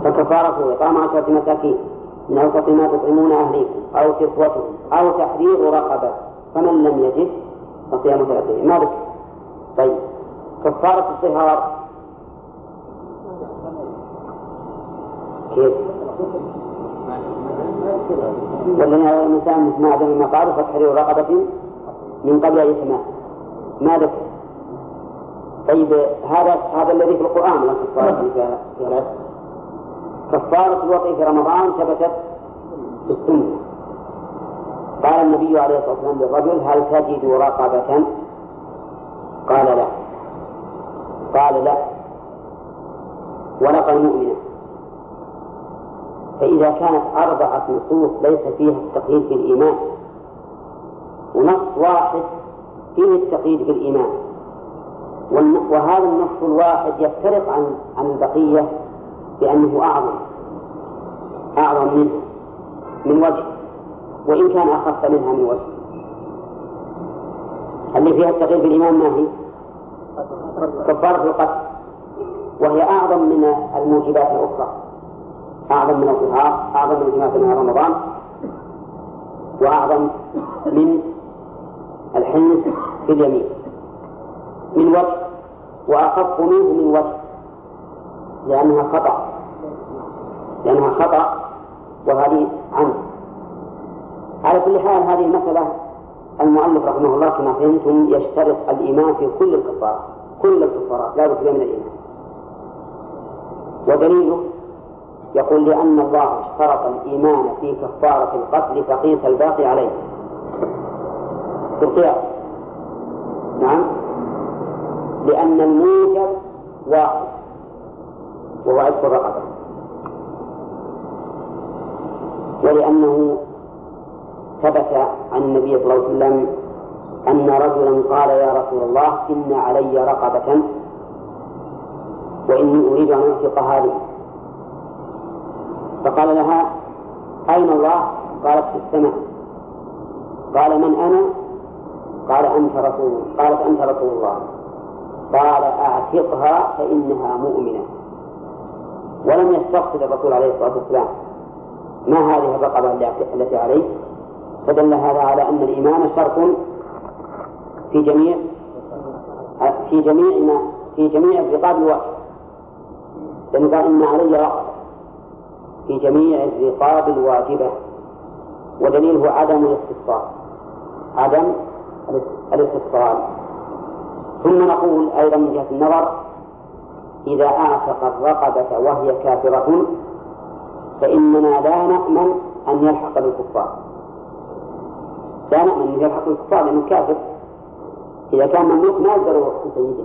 فكفارته إطعام عشرة مساكين. من أوسط ما تطعمون أهليكم أو كسوتهم. أو تحرير رقبة. فمن لم يجد فصيام ثلاثة طيب كفارة الصهار كيف؟ والذين على الإنسان مثل ما ما قالوا فتحرير رقبة من قبل أن يتماس ما ذكر طيب هذا هذا الذي في القرآن كفارة كفارة الوطي في رمضان ثبتت في السنة. قال النبي عليه الصلاة والسلام للرجل هل تجد رقبة؟ قال لا. قال لا. ولقى المؤمنة فإذا كانت أربعة نصوص ليس فيها التقييد بالإيمان ونص واحد فيه التقييد بالإيمان. وهذا النص الواحد يفترق عن عن البقية بأنه أعظم. أعظم منه من وجه. وإن كان أخف منها من وجه. اللي فيها التقييد بالإيمان ما هي؟ كفارة القتل وهي أعظم من الموجبات الأخرى. أعظم من الظهار أعظم من الجماع في نهار رمضان وأعظم من الحنس في اليمين. من وجه وأخف منه من وجه لأنها خطأ. لأنها خطأ وهذه عنه على كل حال هذه المسألة المؤلف رحمه الله كما فهمتم يشترط الإيمان في كل الكفار. كل الكفارات لا بد من الإيمان. ودليله يقول لأن الله اشترط الإيمان في كفارة القتل فقيس الباقي عليه. في القياس. نعم. لأن الموجب واحد وهو عتق الرقبة. ولأنه ثبت عن النبي صلى الله عليه وسلم أن رجلا قال يا رسول الله إن علي رقبة وإني أريد أن أنفق هذه. فقال لها أين الله؟ قالت في السماء. قال من أنا؟ قال أنت رسول قالت أنت رسول الله. قال أعتقها فإنها مؤمنة. ولم يستقصد الرسول عليه الصلاة والسلام ما هذه الرقبة التي عليه. فدل هذا على أن الإيمان شرط في جميع في جميع ما في جميع الرقاب الواحد. لأنه قال إن علي رقبة في جميع الرقاب الواجبة ودليله عدم الاستفصال عدم الاستفصال. ثم نقول أيضا من جهة النظر إذا أعتق الرقبة وهي كافرة فإننا لا نأمن أن يلحق بالكفار. لا نأمن أن يلحق بالكفار لأنه كافر. إذا كان مملوك ما يقدر سيده.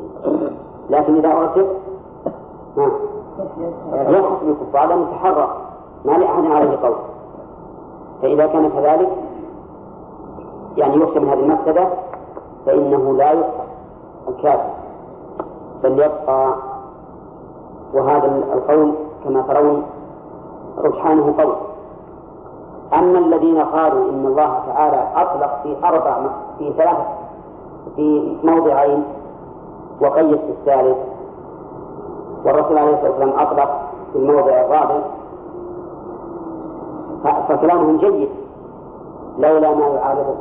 لكن إذا أعتق يلحق بالكفار لأنه تحرر ما لأحد عليه قول فإذا كان كذلك يعني يخشى من هذه المفسدة فإنه لا يحفظ الكافر. بل يبقى. وهذا القول كما ترون رجحانه قول أما الذين قالوا إن الله تعالى أطلق في أربع في ثلاثة في موضعين وقيد في الثالث والرسول عليه الصلاة والسلام أطلق في الموضع الرابع. فكلامهم جيد لولا ما يعارضه.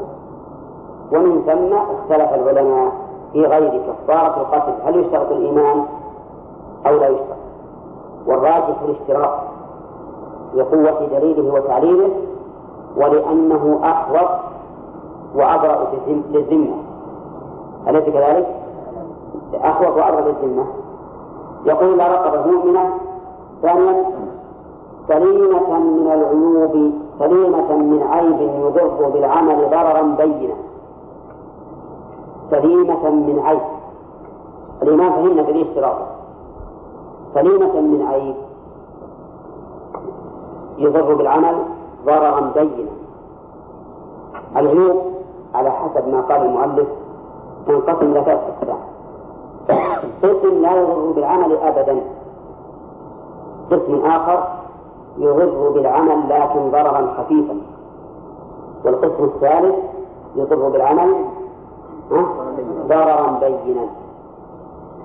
ومن ثم اختلف العلماء في غير كفارة القتل هل يشترط الإيمان أو لا يشترط؟ والراجح الاشتراط لقوة دليله وتعليله ولأنه أحوط وأبرأ للذمة. أليس كذلك؟ أحوط وأبرأ للذمة يقول لا رقبة مؤمنة ثانيا سليمة من العيوب سليمة من عيب يضر بالعمل ضررا بينا. سليمة من عيب. الإمام فهمنا في الاشتراط سليمة من عيب يضر بالعمل ضررا بينا. العيوب على حسب ما قال المؤلف تنقسم إلى ثلاث أقسام قسم لا يضر بالعمل أبدا. قسم آخر يضر بالعمل لكن ضررا خفيفا. والقسم الثالث يضر بالعمل ضررا بينا.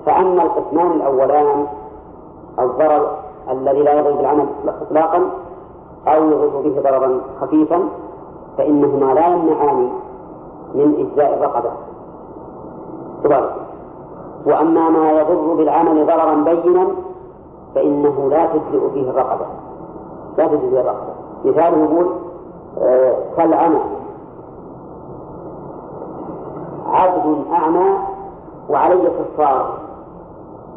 فأما القسمان الأولان الضرر الذي لا يضر بالعمل إطلاقا أو يضر به ضررا خفيفا فإنهما لا يمنعان من إجزاء الرقبة. تبارك وأما ما يضر بالعمل ضررا بينا فإنه لا تجزئ فيه الرقبة. لا تجزئ فيه الرقبة. مثاله يقول آه كالعمى. عبد أعمى وعلي كفار.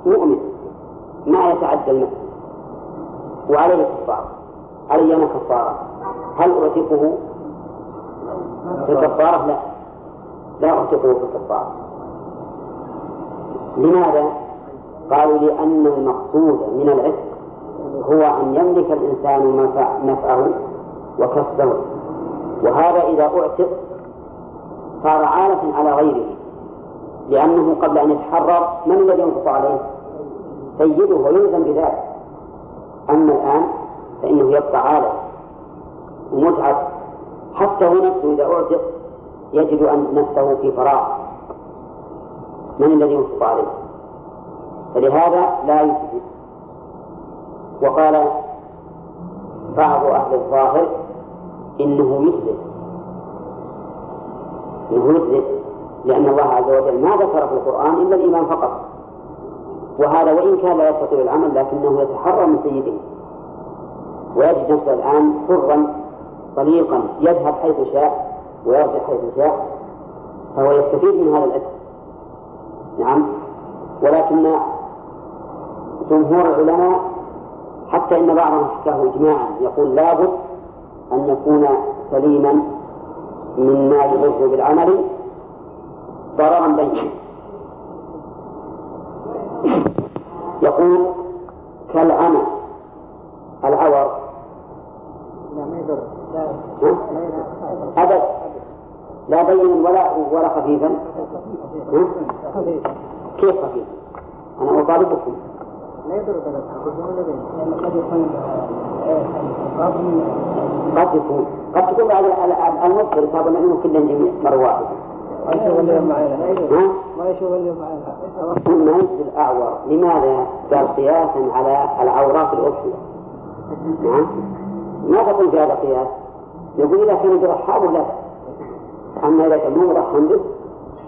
مؤمن. ما يتعدى المسجد. وعليه كفار. علي أنا كفارة هل أعتقه في الكفارة؟ لا. لا أعتقه في الكفارة. لماذا؟ قالوا لأن المقصود من العتق هو أن يملك الإنسان نفعه وكسبه وهذا إذا أعتق صار عالة على غيره لأنه قبل أن يتحرر من الذي ينفق عليه؟ سيده ويلزم بذلك أما الآن فإنه يبقى عالة ومتعب حتى هو نفسه إذا أعتق يجد أن نفسه في فراغ من الذي ينفق عليه. فلهذا لا يثبت وقال بعض أهل الظاهر إنه يثبت. إنه يثبت. لأن الله عز وجل ما ذكر في القرآن إلا الإيمان فقط. وهذا وإن كان لا يستطيع العمل لكنه يتحرى من سيده. ويجد نفسه الآن حرا طليقا يذهب حيث شاء ويرجع حيث شاء فهو يستفيد من هذا الأجر. نعم. ولكن جمهور العلماء حتى إن بعضهم حكاه إجماعا يقول لابد أن يكون سليما مما يضر بالعمل ضررا بينا يقول كالعمى العور. لا ما يضر. أبد. لا بينا ولا ولا خفيفا؟ كيف؟ خفيف؟ أنا أطالبكم. لا يضر قد يكون قد يكون. قد تكون بعد المذكر يصاب منه كل جميع مرة واحدة ما معنا ما معنا ما يجوز الأعور. لماذا؟ قال قياسا على العورات الأخرى؟ نعم. ما تقول في هذا قياس يقول إذا كان برحاب لا. أما إذا كان مو مرحم به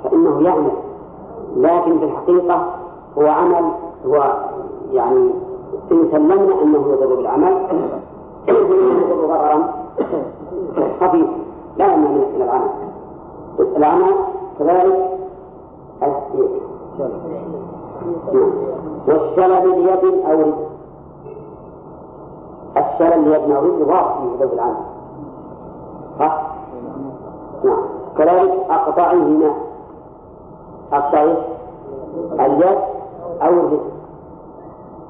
فإنه يعمل لكن في الحقيقة هو عمل هو يعني إن سلمنا أنه يضر بالعمل يضر ضررا خفيفا لا يمنع من العمل. العمل كذلك السير والشلل بيد أو رجل. الشلل بيد أو رجل واضح في العمل. صح؟ نعم. كذلك أقطعهما. أقطع اليد أو الرجل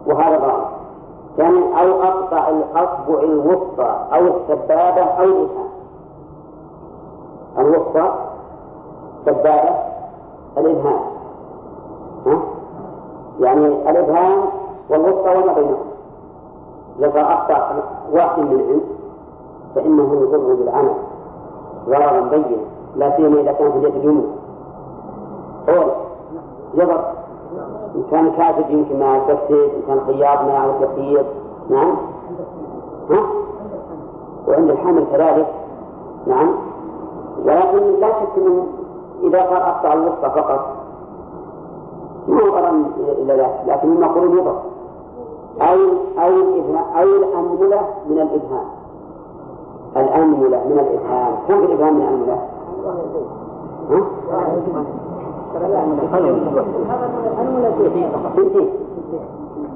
وهذا ظاهر ثانيا يعني أو أقطع الأصبع الوسطى أو السبابة أو الإبهام الوسطى سبابة الإبهام ها؟ يعني الإبهام والوسطى وما بينهم إذا أقطع واحد منهم فإنه يضر بالعمل. ضررا بينا. لا سيما إذا كان في اليد اليمنى يضر إن كان كاتب يمكن ما يكتب إن كان خياط ما يعرف يخيط نعم. ها؟ وعند الحامل كذلك. نعم. ولكن لا شك أنه إذا قال أقطع الوسطى فقط. ما هو غرام إلا ذلك لكن هم يقولون يضر. أو أو أو الأنملة من الإبهام. الأنملة من الإبهام. كم في الإبهام من الأنملة؟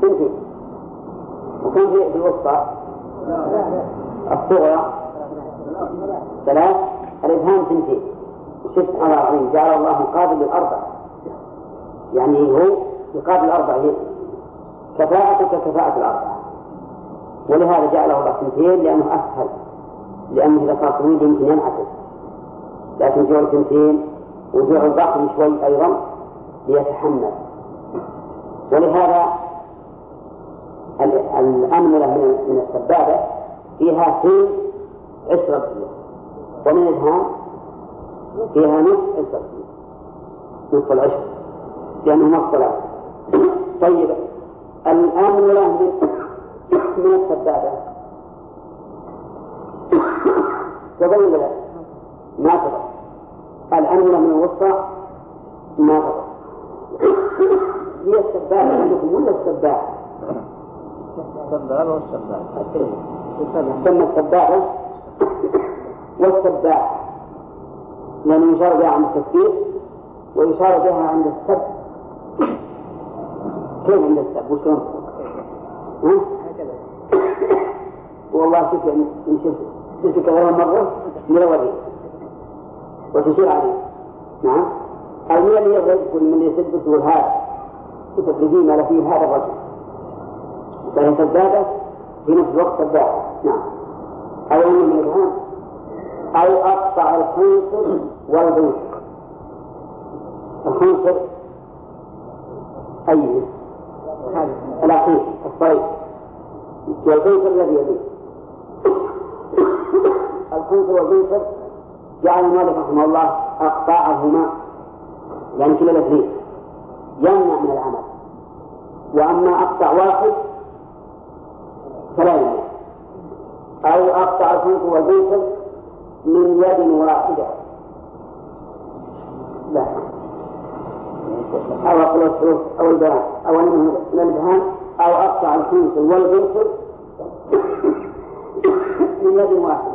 بنتين وكم في الوسطى الصغرى ثلاث الإبهام بنتين وشفت على عظيم جعل الله مقابل للأربع يعني هو يقابل الأربع كفاءته ككفاءة الأربعة ولهذا جعله الله سنتين لأنه أسهل لأنه إذا صار طويل يمكن ينعكس لكن جعل سنتين وجوع الضخم شوي أيضا ليتحمل. ولهذا الأنملة من السبابة فيها ثلث عشرة كيلو ومن فيها نصف عشرة كيلو نصف العشر لأنه مفصلات طيب الأنملة من السبابة. ولا لا؟ ما تظل الأنملة من الوسطى ما هي السباحة عندكم ولا السباحة؟ السباحة والسباحة. تسمى السباحة والسباحة. لأنه يشار بها عند التفكير ويشار بها عند السب. كيف عند السب؟ وشلون؟ والله شوف يعني شفت شفت كذا مرة من الوريد وتشير عليه. نعم. أو من اللي يقول من يسد تقول هذا تفرقين ما فيه هذا الرجل. فهي سدادة في نفس الوقت سدادة نعم. أو أن من أو أقطع الخنصر والبنصر. الخنصر؟ أي. الأخير الصريح والبنصر الذي يليه. الخنصر والبنصر جعل المؤلف رحمه الله؟ أقطاعهما يعني كلا الاثنين يمنع من العمل. وأما أقطع واحد فلا يمنع أو أقطع الخنق والبنصر من يد واحدة. لا. أو أقول الحروف أو البيان. أو من الإبهام أو أقطع الخنق والبنصر من يد واحدة.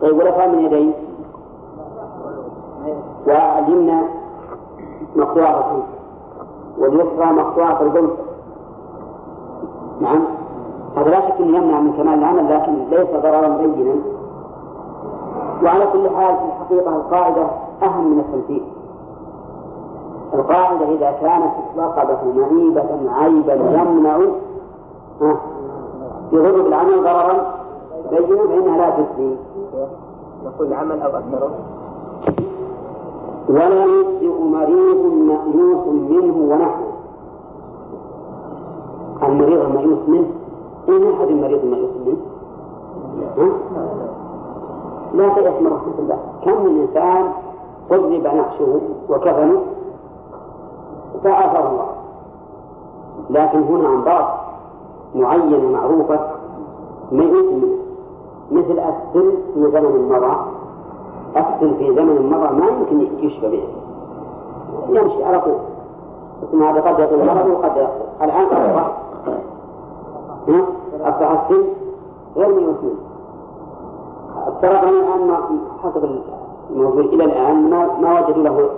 طيب ورفع من يديه واليمنى مقطوعة الخنصر واليسرى مقطوعة الجنس نعم. هذا لا شك إنه يمنع من كمال العمل لكن ليس ضررا بينا. وعلى كل حال في الحقيقة القاعدة أهم من التمثيل القاعدة إذا كانت الرقبة معيبة عيبا يمنع يضر بالعمل ضررا بينا فإنها لا تفضي نقول عمل أو أكثر ولا يجزئ مريض مأيوس منه ونحوه. المريض المأيوس منه؟ أين أحد المريض المأيوس منه؟ ها؟ لا تيأس من رحمة الله. كم من إنسان قلب نقشه وكفنه؟ فعافاه الله. لكن هنا أنباط معينة معروفة ميؤوس منه مثل السل في زمن مضى. السل في زمن مضى ما يمكن يشفى به. يمشي على طول. اسم هذا قد يطول مرض وقد الآن أصبح أصبح السن غير منه السرطان الآن حسب الموجود. إلى الآن ما, وجدوا له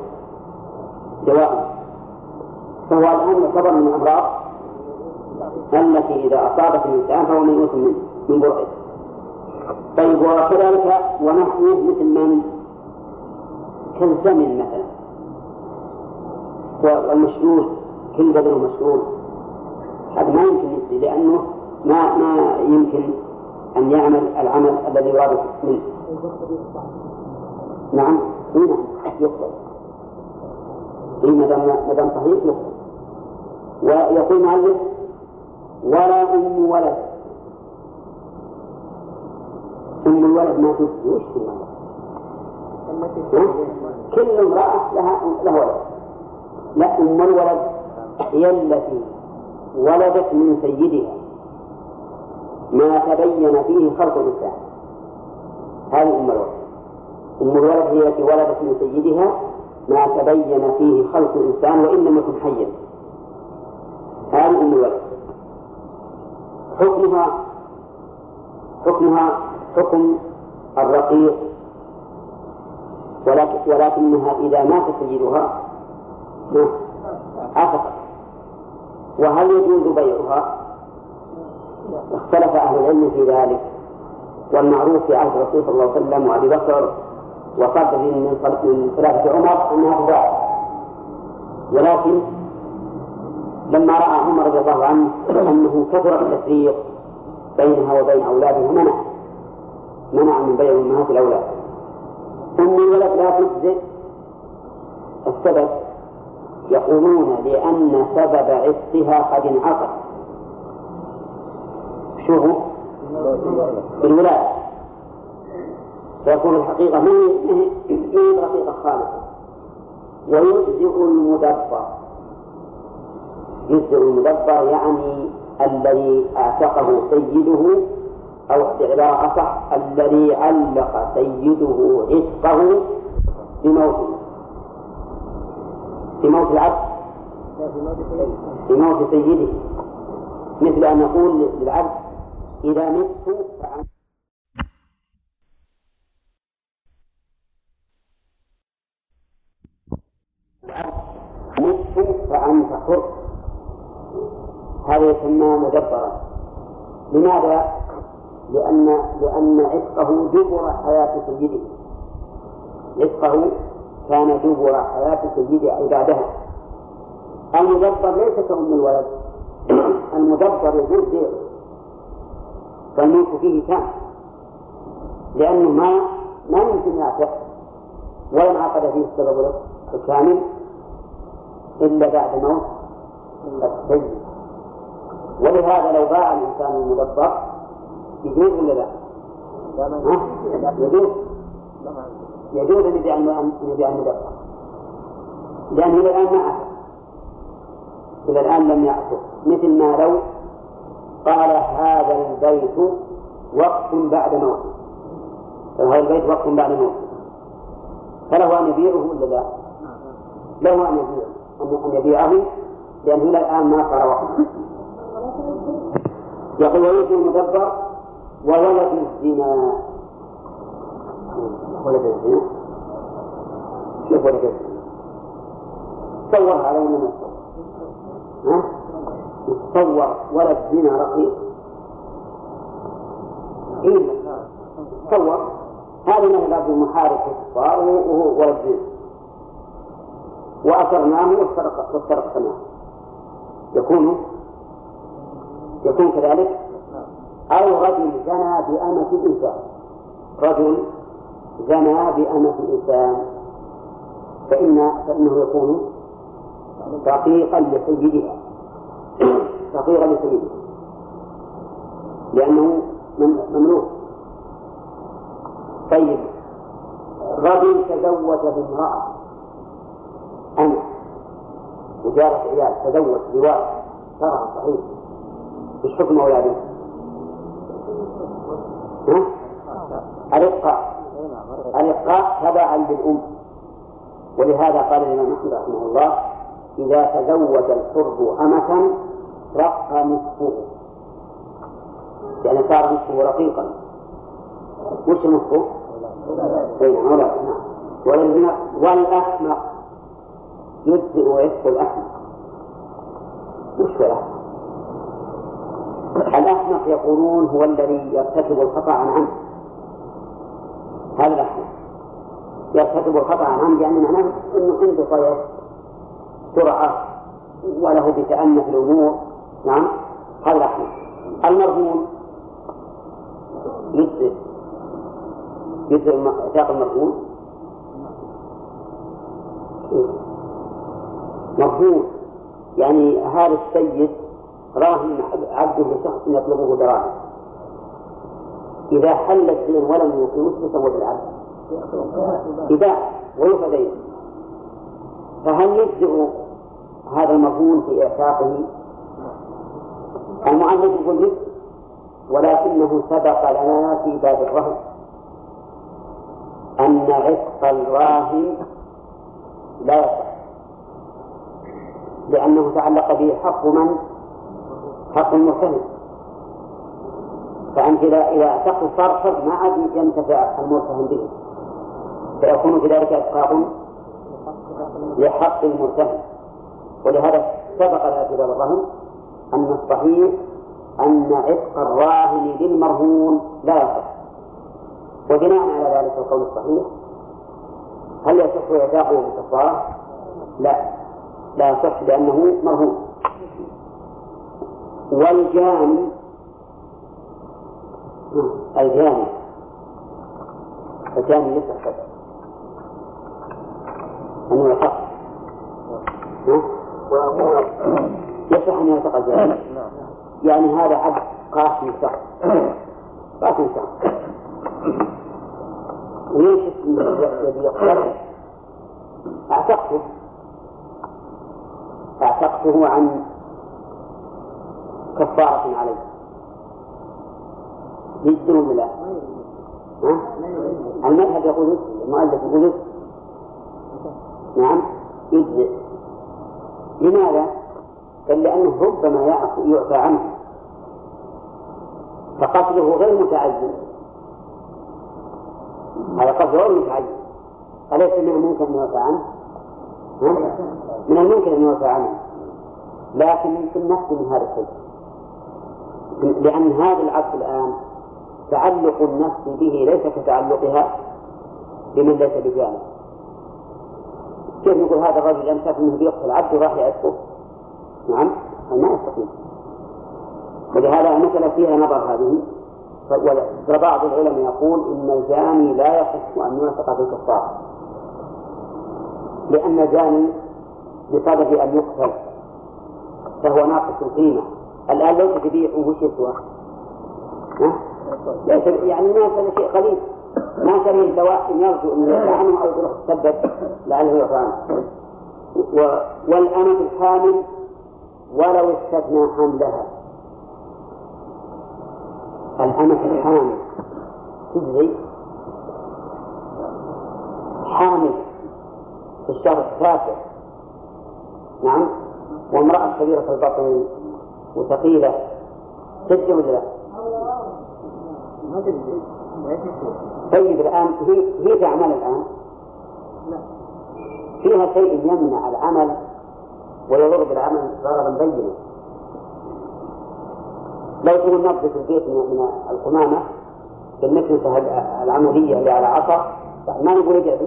دواء. فهو الآن يعتبر من الأمراض التي إذا أصابت الإنسان فهو ميؤوس من برئه. طيب وكذلك ونحوه مثل من كالزمن مثلا. والمشلول كل بدن مشلول هذا ما يمكن يجزي لأنه ما ما يمكن أن يعمل العمل الذي يراد منه. نعم. يقبل. إيه ما دام ما دام صحيح يقبل. ويقول المؤلف ولا أم ولد أم الولد ما تجزي وش كل امرأة لها لها ولد. لا أم الولد هي التي ولدت من سيدها. ما تبين فيه خلق الإنسان. هذه أم الولد. أم الولد هي التي ولدت من سيدها. ما تبين فيه خلق الإنسان وإن لم يكن حيا. هذه أم الولد. حكمها حكمها حكم الرقيق. ولكن ولكنها إذا مات سيدها عتقت وهل يجوز بيعها؟ اختلف أهل العلم في ذلك. والمعروف في عهد الرسول صلى الله عليه وسلم وأبي بكر وصدر من من خلافة عمر أنها تباع ولكن لما رأى عمر رضي الله عنه أنه كثر التفريق بينها وبين أولادها منع. منع من بيع أمهات الأولاد أم الولد لا تجزئ السبب يقولون لأن سبب عتقها قد انعقد شو هو؟ الولادة فيكون الحقيقة ما هي رقيقة خالصة ويجزئ المدبر. يجزئ المدبر يعني الذي اعتقه سيده أو بعبارة أصح الذي علق سيده عتقه بموته بموت العبد. بموت سيده. مثل أن نقول للعبد إذا مت فأنت. مت فأنت حر هذا يسمى مدبرا لماذا؟ لأن لأن عتقه دبر حياة سيده. عتقه كان دبر حياة سيده أي بعدها المدبر ليس كأم الولد. المدبر يجوز بيعه. فالملك فيه تام لأنه ما ما يمكن يعتق ولا انعقد فيه السبب الكامل إلا بعد موت. السيد. ولهذا لو باع الإنسان المدبر يجوز ولا لا؟ يجوز يجوز أن يبيع المدبر لأنه إلى الآن ما أعتق إلى الآن لم يعتق مثل ما لو قال هذا البيت وقف بعد موته. هذا البيت وقف بعد موته. فله أن يبيعه ولا لا؟ له أن يبيعه. أن يبيعه لأنه إلى الآن ما صار وقفا. يقول ولد المدبر وولد الزنا. ولد الزنا. كيف ولد الزنا؟ صور علينا صور ها؟ تصور ولد زنا رقيق. إيه؟ تصور هذا ما يلعب المحارب في الكفار وهو ولد زنا. وأسرناه واسترق واسترقناه يكون يكون كذلك أو رجل زنى بأمة الإنسان رجل زنى بأمة الإنسان فإن فإنه يكون رقيقا لسيدها. رقيقا لسيدها. لأنه مملوك. طيب. رجل تزوج بامرأة. أنا. وجارة عيال تزوج بواحد. شرعا صحيح. إيش حكم أولاده؟ ها؟ الإبقاء. الإبقاء تبعا للأم. ولهذا قال الإمام أحمد رحمه الله إذا تزوج الحر أمة رق نصفه. يعني صار نصفه رقيقا. وش نصفه؟ أي نعم. نعم والأحمق. يجزئ ويكفي الأحمق. وش الأحمق؟ الأحمق يقولون هو الذي يرتكب الخطأ عن عمد هذا الأحمق يرتكب الخطأ عمد يعني معناه أنه عنده طيب سرعة وله بتأنى في الأمور. نعم. هذا الأحمق المرهون يجزئ يجزئ ساق المرهون مرهون يعني هذا السيد راهن عبده لشخص يطلبه دراهم. إذا حل الدين ولم يوفي وش يسوي بالعبد؟ إذا ويوفى دينه فهل يجزئ هذا المرهون في إعتاقه؟ المؤلف يقول لك ولكنه سبق لنا في باب الرهن أن عتق الراهن لا يصح لأنه تعلق به حق من؟ حق المرتهن فأنت إذا إذا اعتقد صار ما عاد ينتفع المرتهن به. فيكون في ذلك إسقاط لحق المرتهن ولهذا سبق في باب الرهن أن الصحيح أن عتق الراهن للمرهون لا يصح. وبناء على ذلك القول الصحيح هل يصح إعتاقه بالكفارة؟ لا. لا يصح لأنه مرهون. والجاني الجاني الجاني يصح أنه يعتق يصح أن يعتق الجاني يعني هذا عبد قاسم شخص. قاسم شخص. وليش الذي يقتل اعتقته اعتقته عن كفارة عليه. يجزي ولا لا؟ ها؟ المذهب يقول يجزي المؤلف يقول يجزي نعم يجزي لماذا؟ قال لأنه ربما يعفى عنه فقتله غير متعين هذا قتل غير متعين أليس من الممكن أن يعفى عنه؟ من الممكن أن يعفى عنه لكن يمكن نفسه من هذا الشيء لأن هذا العبد الآن تعلق النفس به ليس كتعلقها بمن ليس بجانب. كيف نقول هذا الرجل لم شاف انه بيقتل عبد وراح يعرفه نعم ما يستطيع ولهذا المسألة فيها نظر هذه. فبعض العلماء يقول إن الجاني لا يصح أن ينفق في الكفار. لأن الجاني بسبب أن يقتل. فهو ناقص القيمة. الآن لو تبيعه وش يسوى؟ ليس يعني ما كان شيء قليل. ما كان الدواء يرجو أن يرجع عنه أو يروح تسبب لعله يرفع عنه والأمة الحامل ولو استثنى حملها. الأمة الحامل. تجزي؟ حامل. في الشهر التاسع نعم. وامرأة كبيرة البطن وثقيلة. تجزي ولا لا؟ طيب الآن هي هي تعمل الآن؟ لا. فيها شيء يمنع العمل ويضر بالعمل؟ ضررا بينا لو تقول نظف البيت من القمامة بالمكنسة العمودية اللي على عصا ما نقول اجعل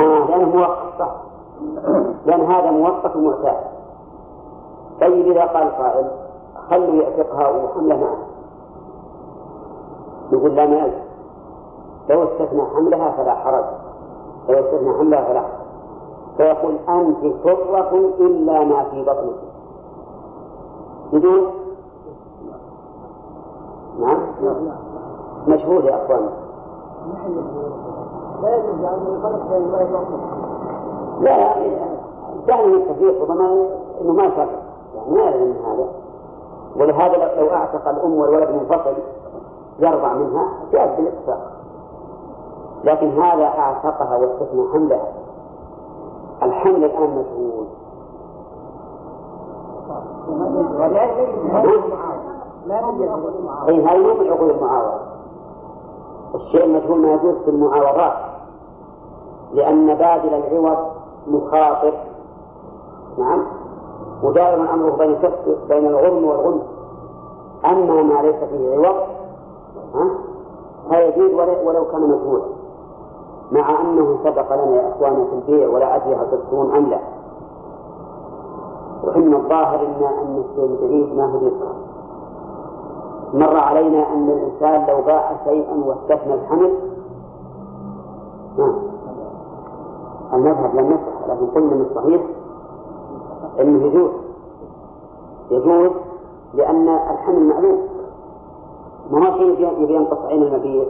آه لأنه موقف صح. لأن هذا موقف ومعتاد طيب إذا قال قائل خلوا يعتقها وحملها معه نقول لا ما لو استثنى حملها فلا حرج. لو استثنى حملها فلا حرج. فيقول أنت حرة إلا ما في بطنك. بدون نعم. مشهور يا أخوان. لا لا دعني التفريق ربما إنه ما يفرق يعني ما يلزم هذا. ولهذا لو أعتق الأم والولد منفصل يرضع منها جاءت بالاتفاق لكن هذا أعتقها واستثنى حملها. الحمل الآن مشهور اي هذه مو من عقود المعاوضة. الشيء المجهول ما يجوز في المعاوضات. لأن بادل العوض مخاطر. نعم؟ ودائما أمره بين بين الغرم والغنم. أما ما ليس فيه عوض فيجوز ولو كان مجهولا. مع أنه سبق لنا يا إخوانا في البيع ولا أدري هل تذكرون أم لا. وإن الظاهر إن أن الشيء البعيد ما هو يذكر مر علينا أن الإنسان لو باع شيئا واستثنى الحمل نعم. المذهب لم يصح لكن قلنا من الصحيح أنه يجوز يجوز لأن الحمل معلوم. ما هو شيء يبي ينقص عين المبيع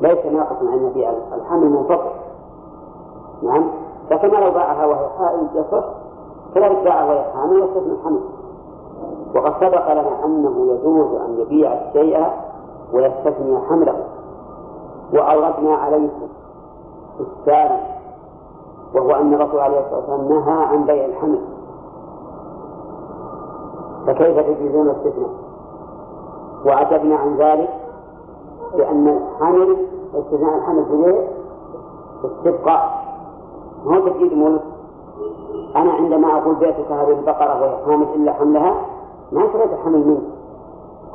ليس ناقصا عن المبيع الحمل منفصل نعم. فكما لو باعها وهي حائل يصح كذلك باعها وهي حامل يستثنى الحمل. وقد سبق لنا أنه يجوز أن يبيع الشيء ويستثني حمله. وأوردنا عليكم الثاني وهو أن الرسول عليه الصلاة والسلام نهى عن بيع الحمل. فكيف تجيزون الاستثناء؟ وعجبنا عن ذلك لأن الحمل استثناء الحمل في استبقاء. ما هو ملك؟ أنا عندما أقول بيتك هذه البقرة وهي حامل إلا حملها ما شريت الحمل منك.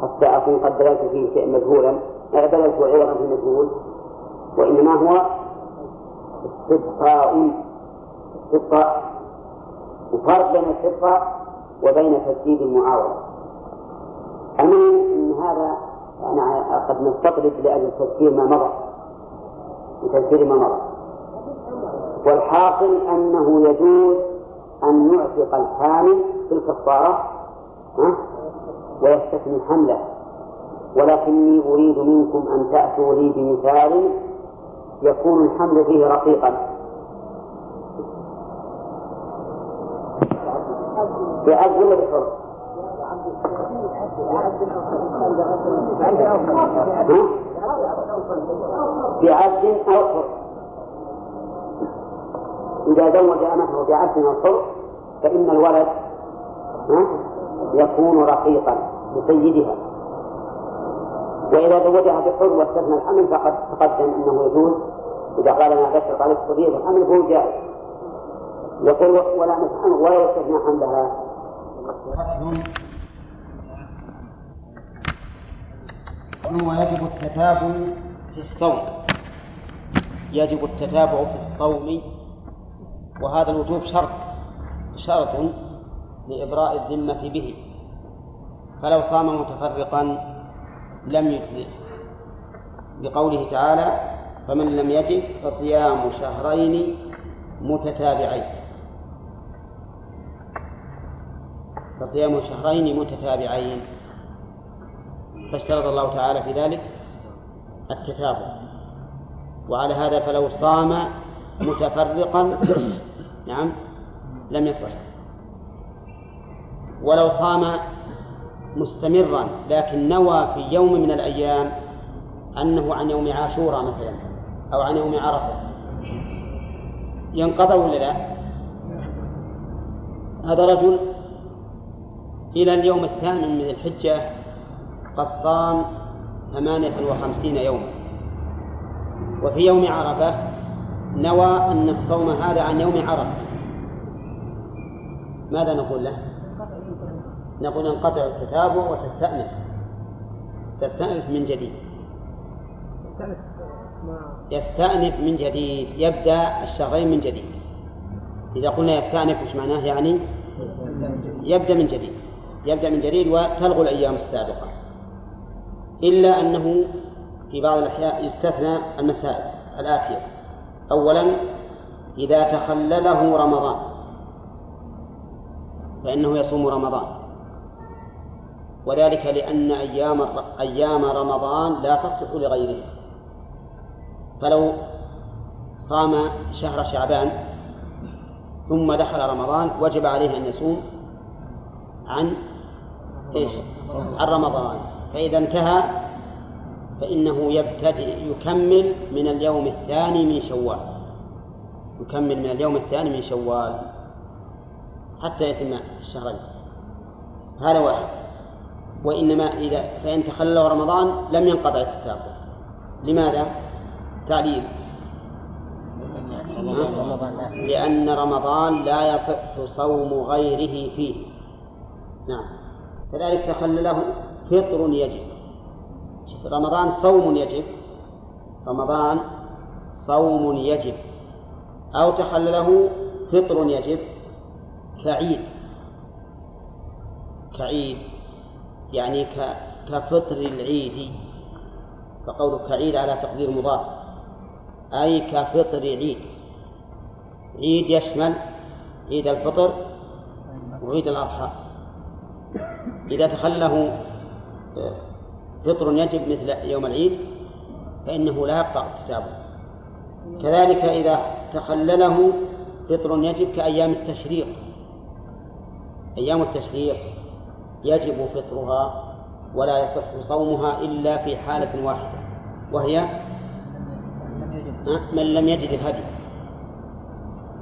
حتى أكون قد دللت فيه شيء مجهولا دللت عوضا في مجهول. وإنما هو استبقاء. استبقاء وفرق بين الاستبقاء وبين تجديد المعاوضة المهم أن هذا أنا قد نستطرد لأجل تذكير ما مضى. لتذكير ما مضى. والحاصل أنه يجوز أن يعتق الحامل في الكفارة ويستثني حمله. ولكني أريد منكم أن تأتوا لي بمثال يكون الحمل فيه رقيقا. بعبد ولا؟ بعبد أو حر إذا زوج أمته بعبد أو حر فإن الولد يكون رقيقا لسيدها. وإذا زوجها بحر واستثنى الحمل فقد تقدم أنه يجوز. إذا قال أنا عليك قضية الحمل فهو جائز. يقول ولا ولا يستثنى حملها. ويجب التتابع في الصوم. يجب التتابع في الصوم وهذا الوجوب شرط شرط لإبراء الذمة به. فلو صام متفرقا لم يجزئ لقوله تعالى فمن لم يجد فصيام شهرين متتابعين. فصيام شهرين متتابعين. فاشترط الله تعالى في ذلك التتابع. وعلى هذا فلو صام متفرقا نعم لم يصح. ولو صام مستمرا لكن نوى في يوم من الأيام أنه عن يوم عاشوراء مثلا أو عن يوم عرفة. ينقضى ولا لا؟ هذا رجل إلى اليوم الثامن من الحجة قد صام ثمانية وخمسين يوما وفي يوم عرفة نوى أن الصوم هذا عن يوم عرفة. ماذا نقول له؟ نقول انقطع التتابع وتستأنف. تستأنف من جديد. يستأنف من جديد. يبدأ الشهرين من جديد. إذا قلنا يستأنف وش معناه يعني؟ يبدأ من جديد. يبدأ من جديد وتلغو الأيام السابقة. إلا أنه في بعض الأحيان يستثنى المسائل الآتية. أولا إذا تخلله رمضان فإنه يصوم رمضان. وذلك لأن أيام أيام رمضان لا تصلح لغيره. فلو صام شهر شعبان ثم دخل رمضان وجب عليه أن يصوم عن إيش؟ عن رمضان فإذا انتهى فإنه يبتدئ يكمل من اليوم الثاني من شوال. يكمل من اليوم الثاني من شوال حتى يتم الشهرين. هذا واحد. وإنما إذا فإن تخلل رمضان لم ينقطع التتابع لماذا؟ تعليل. لأن رمضان لا يصح صوم غيره فيه. نعم. كذلك تخلله فطر يجب. رمضان صوم يجب. رمضان صوم يجب. أو تخلله فطر يجب. كعيد. كعيد يعني كفطر العيد. فقولك كعيد على تقدير مضاف. أي كفطر عيد. عيد يشمل عيد الفطر وعيد الأضحى. إذا تخله فطر يجب مثل يوم العيد فإنه لا يقطع كتابه. كذلك إذا تخلله فطر يجب كأيام التشريق. أيام التشريق يجب فطرها ولا يصح صومها إلا في حالة واحدة وهي من لم يجد الهدي.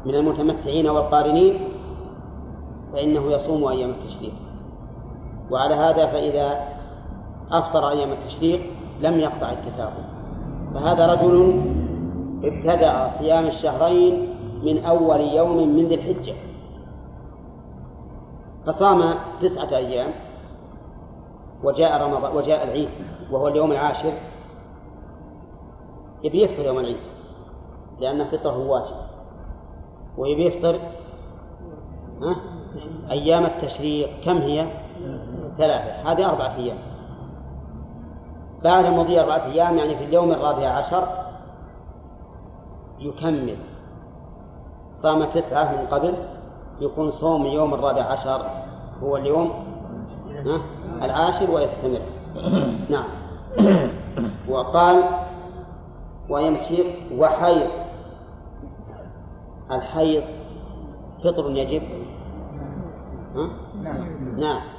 من المتمتعين والقارنين فإنه يصوم أيام التشريق. وعلى هذا فإذا أفطر أيام التشريق لم يقطع الكتاب فهذا رجل ابتدع صيام الشهرين من أول يوم من ذي الحجة. فصام تسعة أيام وجاء رمضان وجاء العيد وهو اليوم العاشر. يبي يفطر يوم العيد لأن فطره واجب. ويبي يفطر أيام التشريق كم هي؟ ثلاثة. هذه أربعة أيام. بعد مضي أربعة أيام يعني في اليوم الرابع عشر يكمل. صام تسعة من قبل يكون صوم يوم الرابع عشر هو اليوم العاشر ويستمر. نعم. وقال ويمشي وحيض. الحيض فطر يجب. ها؟ نعم.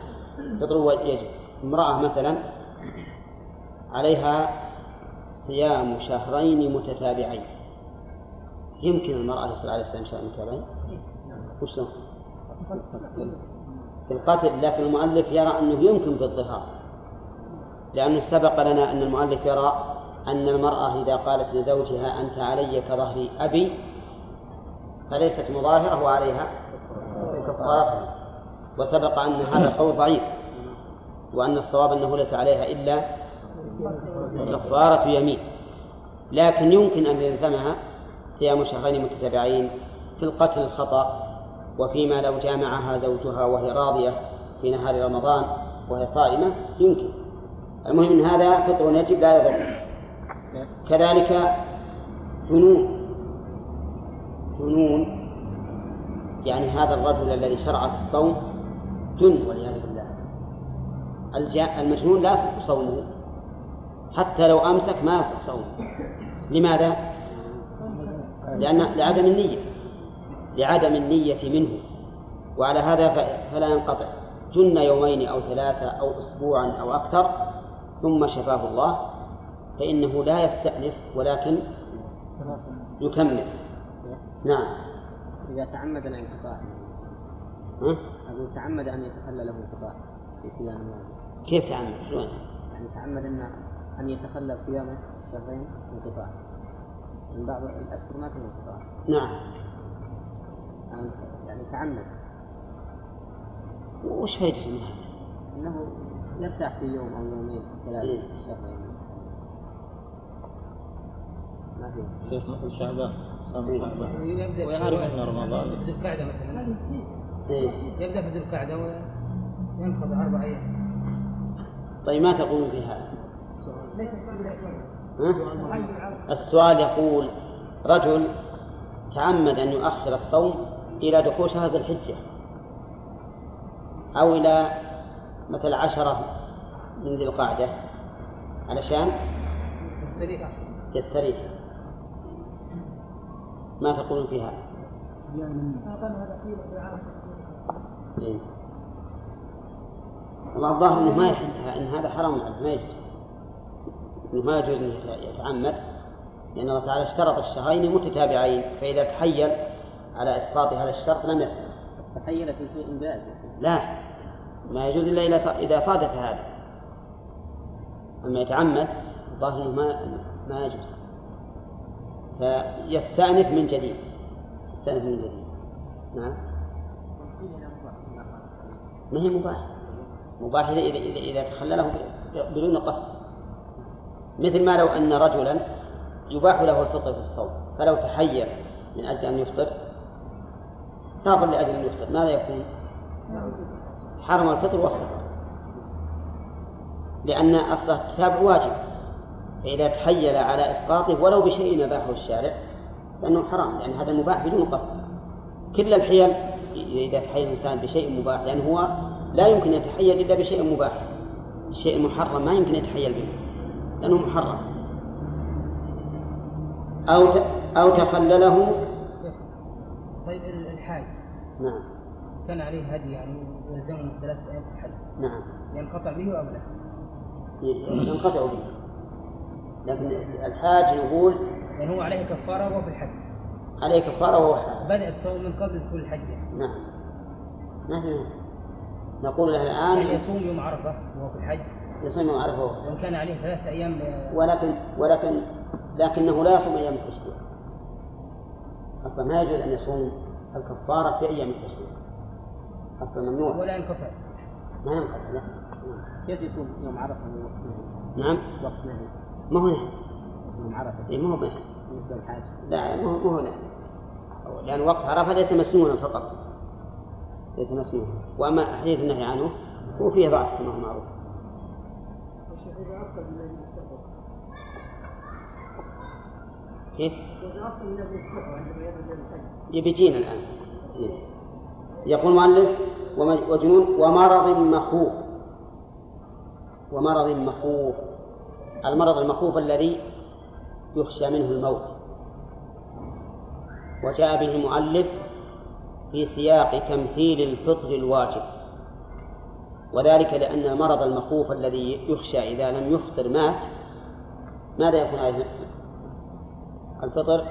فطر يجب امرأة مثلا عليها صيام شهرين متتابعين. يمكن المرأة يصل على صيام شهرين؟ متتابعين وشلون؟ في القتل لكن المؤلف يرى أنه يمكن في الظهار. لأنه سبق لنا أن المؤلف يرى أن المرأة إذا قالت لزوجها أنت علي كظهر أبي فليست مظاهرة وعليها كفارة. وسبق أن هذا قول ضعيف. وأن الصواب أنه ليس عليها إلا كفارة يمين. لكن يمكن أن يلزمها صيام شهرين متتابعين في القتل الخطأ وفيما لو جامعها زوجها وهي راضية في نهار رمضان وهي صائمة يمكن. المهم أن هذا فطر يجب لا يضر. كذلك جنون. جنون يعني هذا الرجل الذي شرع في الصوم جن والعياذ المجنون لا يصح صومه. حتى لو أمسك ما يصح صومه. لماذا؟ لأن لعدم النية. لعدم النية منه. وعلى هذا فلا ينقطع. جن يومين أو ثلاثة أو أسبوعا أو أكثر ثم شفاه الله فإنه لا يستأنف ولكن يكمل. نعم. إذا تعمد الانقطاع. أقول تعمد أن يتخلى له انقطاع في صيام كيف تعمد؟ شلون؟ يعني تعمد أن أن يتخلى صيامه شهرين انقطاع من بعض الأشهر ما في انقطاع نعم يعني تعمد وش فائدة من هذا؟ أنه يرتاح في يوم أو يومين ثلاثة إيه؟ شهرين ما في شيخ مثل شعبان إيه. يبدأ ويعرف ان رمضان في ذي القعدة مثلا إيه؟ يبدأ في ذي القعدة وينقضي أربع أيام طيب ما تقول في هذا؟ السؤال يقول رجل تعمد أن يؤخر الصوم إلى دخول شهر الحجة أو إلى مثل عشرة من ذي القعدة علشان يستريح يستريح ما تقولون في هذا؟ إيه. الظاهر إنه ما يحب إن هذا حرام عليه ما يجوز. إنه ما يجوز إنه يتعمد لأن الله تعالى اشترط الشهرين متتابعين فإذا تحيل على إسقاط هذا الشرط لم يسلم تخيل في شيء جائز لا ما يجوز إلا إذا صادف هذا. أما يتعمد الظاهر ما ما يجوز. فيستأنف من جديد. يستأنف من جديد. نعم. ما هي مباح مباح إذا إذا إذا, تخلله بدون قصد. مثل ما لو أن رجلا يباح له الفطر في الصوم فلو تحير من أجل أن يفطر سافر لأجل أن يفطر ماذا يكون؟ حرم الفطر والسفر لأن أصل التتابع واجب. فإذا تحيل على إسقاطه ولو بشيء أباحه الشارع فإنه حرام لأن هذا مباح بدون قصد. كل الحيل إذا تحيل الإنسان بشيء مباح لأن هو لا يمكن يتحيل إلا بشيء مباح. الشيء المحرم ما يمكن يتحيل به لأنه محرم. أو ت... أو تخلله طيب الحاج. نعم. كان عليه هدي يعني يلزمه ثلاثة أيام في الحج. نعم. ينقطع به أو لا؟ ينقطع به. لكن الحاج نقول يعني هو عليه كفارة وهو في الحج. عليه كفارة وهو حاج بدأ الصوم من قبل دخول الحج نعم. في نقول له يعني الآن يصوم يوم عرفة وهو في الحج؟ يصوم يوم عرفة. وهو وإن كان عليه ثلاثة أيام ل- ولكن ولكن لكنه لا يصوم أيام التشريق أصلا ما يجوز أن يصوم الكفارة في أيام التشريق أصلا ممنوع. ولا ينقطع ما ينقطع لا. كيف يصوم يوم عرفة من وقت؟ نعم. وقت نهي. ما هو نهي. يوم عرفة. إيه، ما هو نهي بالنسبة للحاج. لا ما هو ما هو نهي. لأن وقت عرفة ليس مسنونا فقط. ليس مسنونا وأما حديث النهي عنه هو فيه ضعف كما هو معروف كيف؟ يبيجينا الآن. يقول المؤلف وجنون ومرض مخوف. ومرض مخوف. المرض المخوف الذي يخشى منه الموت. وجاء به المؤلف في سياق تمثيل الفطر الواجب. وذلك لأن المرض المخوف الذي يخشى إذا لم يفطر مات ماذا يكون عليه؟ الفطر؟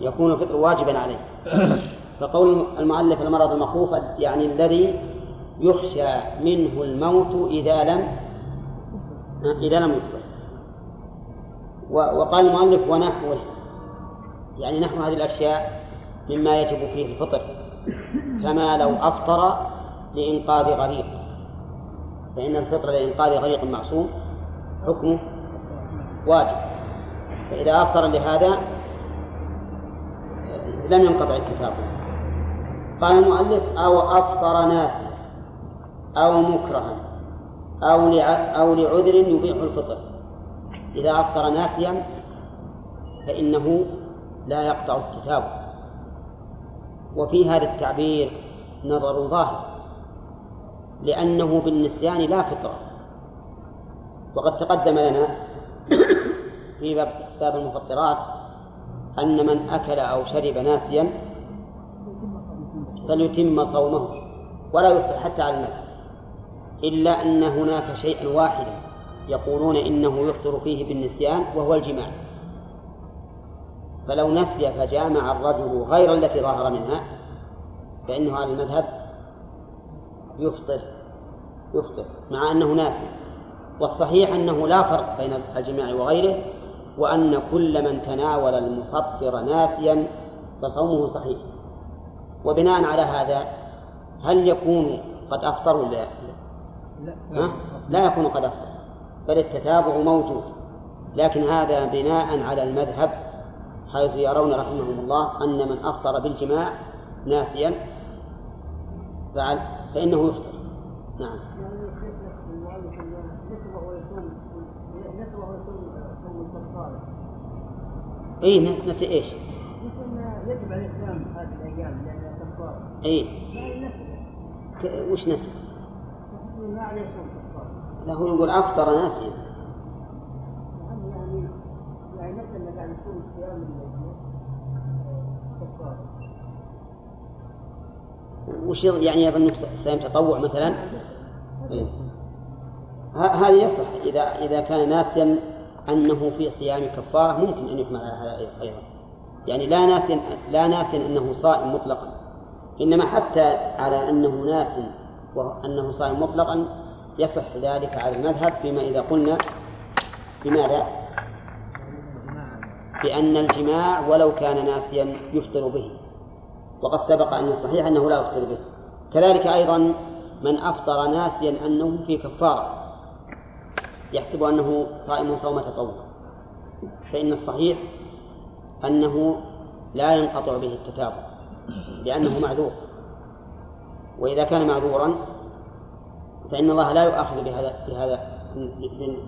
يكون الفطر واجبا عليه. فقول المؤلف المرض المخوف يعني الذي يخشى منه الموت إذا لم إذا لم يفطر. وقال المؤلف ونحوه. يعني نحو هذه الأشياء مما يجب فيه الفطر كما لو أفطر لإنقاذ غريق. فإن الفطر لإنقاذ غريق معصوم حكمه واجب. فإذا أفطر لهذا لم ينقطع الكتاب قال المؤلف أو أفطر ناسا أو مكرها أو أو لعذر يبيح الفطر. إذا أفطر ناسيا فإنه لا يقطع التتابع وفي هذا التعبير نظر ظاهر لأنه بالنسيان لا فطرة. وقد تقدم لنا في باب المفطرات أن من أكل أو شرب ناسيا فليتم صومه ولا يفطر حتى على المذهب إلا أن هناك شيئا واحدا يقولون إنه يفطر فيه بالنسيان وهو الجماع. فلو نسي فجامع الرجل غير التي ظهر منها فإنه على المذهب يفطر يفطر مع أنه ناسي والصحيح أنه لا فرق بين الجماع وغيره وأن كل من تناول المفطر ناسيا فصومه صحيح وبناء على هذا هل يكون قد أفطر ولا لا؟ لا؟ لا يكون قد أفطر بل التتابع موجود لكن هذا بناء على المذهب حيث يرون رحمهم الله أن من أفطر بالجماع ناسيا فعل فإنه يفطر نعم اي نسي إيش؟ يجب عليه الصيام هذه الأيام لانها كفاره اي وش نسي؟ ما عليه لا هو يقول أفطر ناسيا يعني وش يعني يظن صيام تطوع مثلا؟ إيه. هذا يصح اذا إذا كان ناسيا أنه في صيام كفارة ممكن أن يحمل على هذا أيضا. يعني لا ناسيا لا ناسيا أنه صائم مطلقا إنما حتى على أنه ناس وانه صائم مطلقا يصح ذلك على المذهب فيما إذا قلنا بماذا؟ بأن الجماع ولو كان ناسيا يفطر به. وقد سبق أن الصحيح أنه لا يفطر به. كذلك أيضا من أفطر ناسيا أنه في كفارة. يحسب أنه صائم صوم تطوع. فإن الصحيح أنه لا ينقطع به التتابع لأنه معذور. وإذا كان معذورا فإن الله لا يؤاخذ بهذا بهذا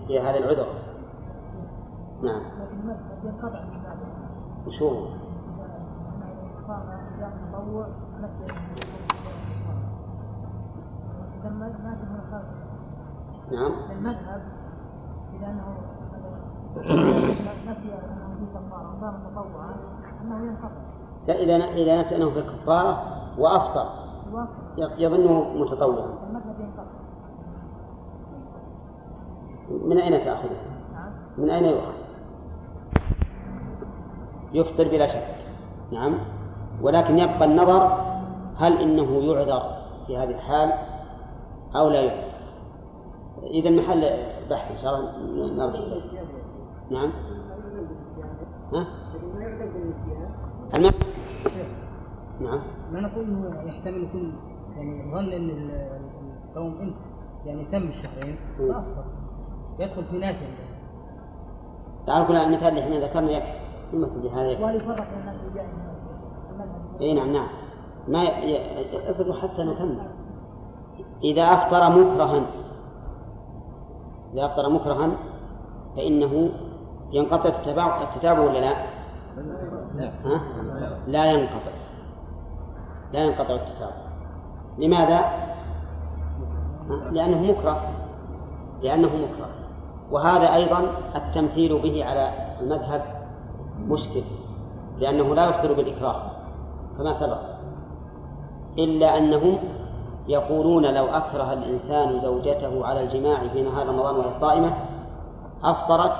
بهذا العذر. نعم. ينقطع من بعده وش هو؟ تطوع في مخالفة نعم المذهب إذا أنه نفي أنه في كفارة تطوعا أنه ينقطع لا إذا إذا نسي أنه في الكفارة وأفطر يظنه متطوعا المذهب ينقطع من أين تأخذه؟ نعم من أين يؤخذ؟ يفطر بلا شك. نعم. ولكن يبقى النظر هل إنه يعذر في هذه الحال أو لا يعذر. إذا محل بحث إن شاء الله نرجع إليه. نعم. ها؟ الم... نعم. ما نقول إنه يحتمل يكون يعني ظن إن ال- الصوم انت يعني تم الشهرين. يدخل في ناس تعال كل المثال اللي إحنا ذكرنا يكفي. المثل بهذا يكفي وهل يفرق بين الناس اللي جاء من المذهب اي نعم نعم. ما ي- ي- اصبر حتى نكمل إذا أفطر مكرها إذا أفطر مكرها فإنه ينقطع التتابع التتابع ولا لا؟ ها؟ لا ينقطع. لا ينقطع التتابع. لماذا؟ لأنه مكره. لأنه مكره. وهذا أيضا التمثيل به على المذهب مشكل لأنه لا يفطر بالإكراه كما سبق؟ إلا أنهم يقولون لو أكره الإنسان زوجته على الجماع في نهار رمضان وهي صائمة أفطرت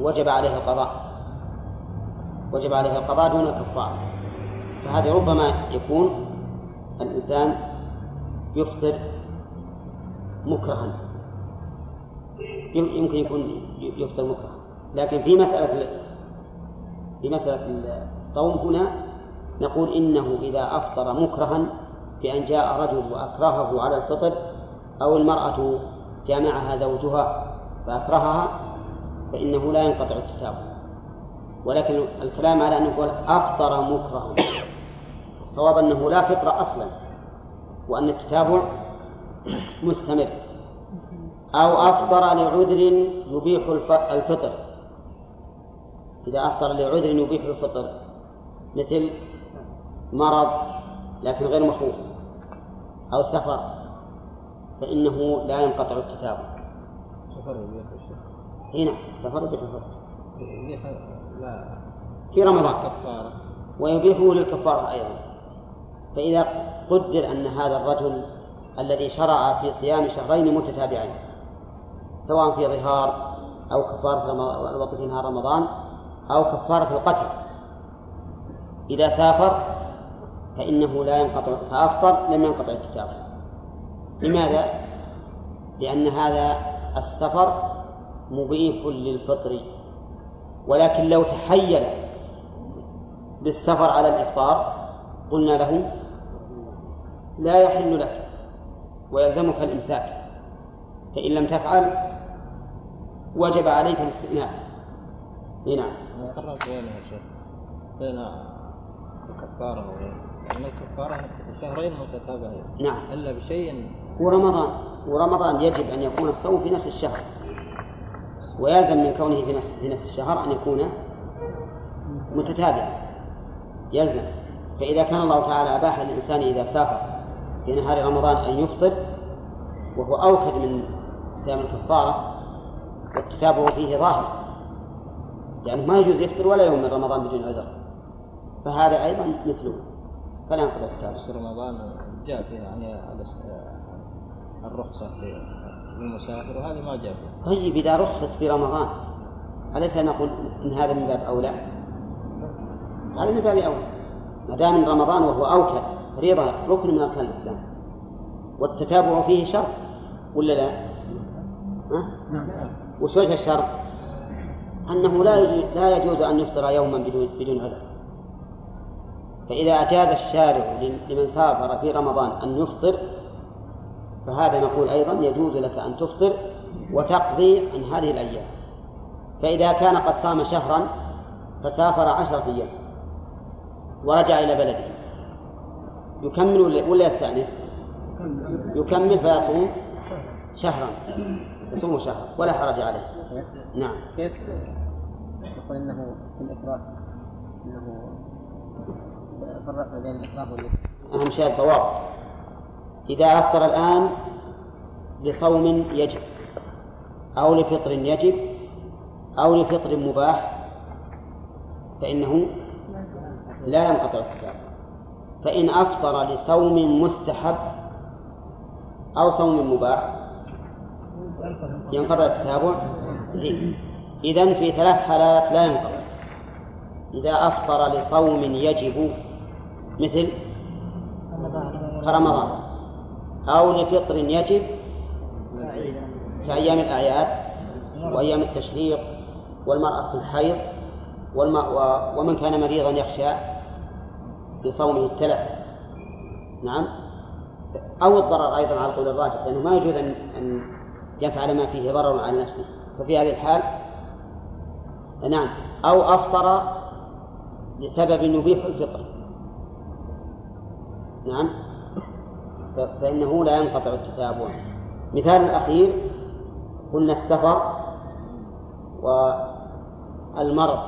وجب عليها القضاء وجب عليها القضاء دون الكفارة فهذا ربما يكون الإنسان يفطر مكرها. يمكن يكون يفطر مكرها لكن في مسألة في مسألة الصوم هنا نقول إنه إذا أفطر مكرها بأن جاء رجل وأكرهه على الفطر أو المرأة جامعها زوجها فأكرهها فإنه لا ينقطع التتابع ولكن الكلام على أن يقول أفطر مكرها. الصواب أنه لا فطر أصلا وأن التتابع مستمر. أو أفطر لعذر يبيح الفطر. إذا أفطر لعذر يبيح الفطر مثل مرض لكن غير مخوف أو سفر فإنه لا ينقطع التتابع سفر يبيح الشيخ هنا السفر يبيح الفطر. يبيح لا. في رمضان. كفارة. ويبيحه للكفارة أيضا. فإذا قدر أن هذا الرجل الذي شرع في صيام شهرين متتابعين سواء في ظهار أو كفارة الوقت في نهار رمضان أو كفارة القتل. إذا سافر فإنه لا ينقطع فأفطر لم ينقطع التتابع لماذا؟ لأن هذا السفر مبيح للفطر. ولكن لو تحيل بالسفر على الإفطار قلنا له لا يحل لك ويلزمك الإمساك. فإن لم تفعل وجب عليك الاستئناف. إي نعم. ما فرق بينها شيخ. بين الكفارة وغيره. لأن الكفارة شهرين متتابعين. نعم. إلا بشيء. ورمضان. ورمضان يجب أن يكون الصوم في نفس الشهر. ويلزم من كونه في نفس في نفس الشهر أن يكون متتابعة يلزم. فإذا كان الله تعالى أباح للإنسان إذا سافر في نهار رمضان أن يفطر وهو أوكد من صيام الكفارة والتتابع فيه ظاهر. يعني ما يجوز يفطر ولا يوم من رمضان بدون عذر فهذا أيضا مثله فلا ينقض الكتاب في رمضان جاء فيها يعني الرخصة للمسافر وهذه ما جاء فيها طيب إذا رخص في رمضان أليس نقول إن هذا من باب أولى؟ هذا من باب أولى ما دام من رمضان وهو أوكد فريضة ركن من أركان الإسلام والتتابع فيه شرط ولا لا؟ ها؟ وش وجه الشرط؟ أنه لا لا يجوز أن يفطر يوما بدون بدون عذر. فإذا أجاز الشارع لمن سافر في رمضان أن يفطر فهذا نقول أيضا يجوز لك أن تفطر وتقضي عن هذه الأيام. فإذا كان قد صام شهرا فسافر عشرة أيام ورجع إلى بلده. يكمل ولا يستأنف؟ يكمل فيصوم شهرا. يصوم شهرا. ولا حرج عليه. نعم. يقول إنه في الاكراه إنه فرقنا بين الاكراه والإكراه أهم شيء الضوابط إذا أفطر الآن لصوم يجب أو لفطر يجب أو لفطر مباح فإنه لا ينقطع الكتاب فإن أفطر لصوم مستحب أو صوم مباح ينقطع التتابع؟ زين. إذا في ثلاث حالات لا ينقطع إذا أفطر لصوم يجب مثل كرمضان أو لفطر يجب كأيام الأعياد وأيام التشريق والمرأة في الحيض. ومن كان مريضا يخشى بصومه التلف. نعم. أو الضرر أيضا على القول الراجح لأنه ما يجوز أن يفعل ما فيه ضرر على نفسه. ففي هذه الحال نعم. أو أفطر لسبب يبيح الفطر. نعم. فإنه لا ينقطع التتابع مثال الأخير قلنا السفر والمرض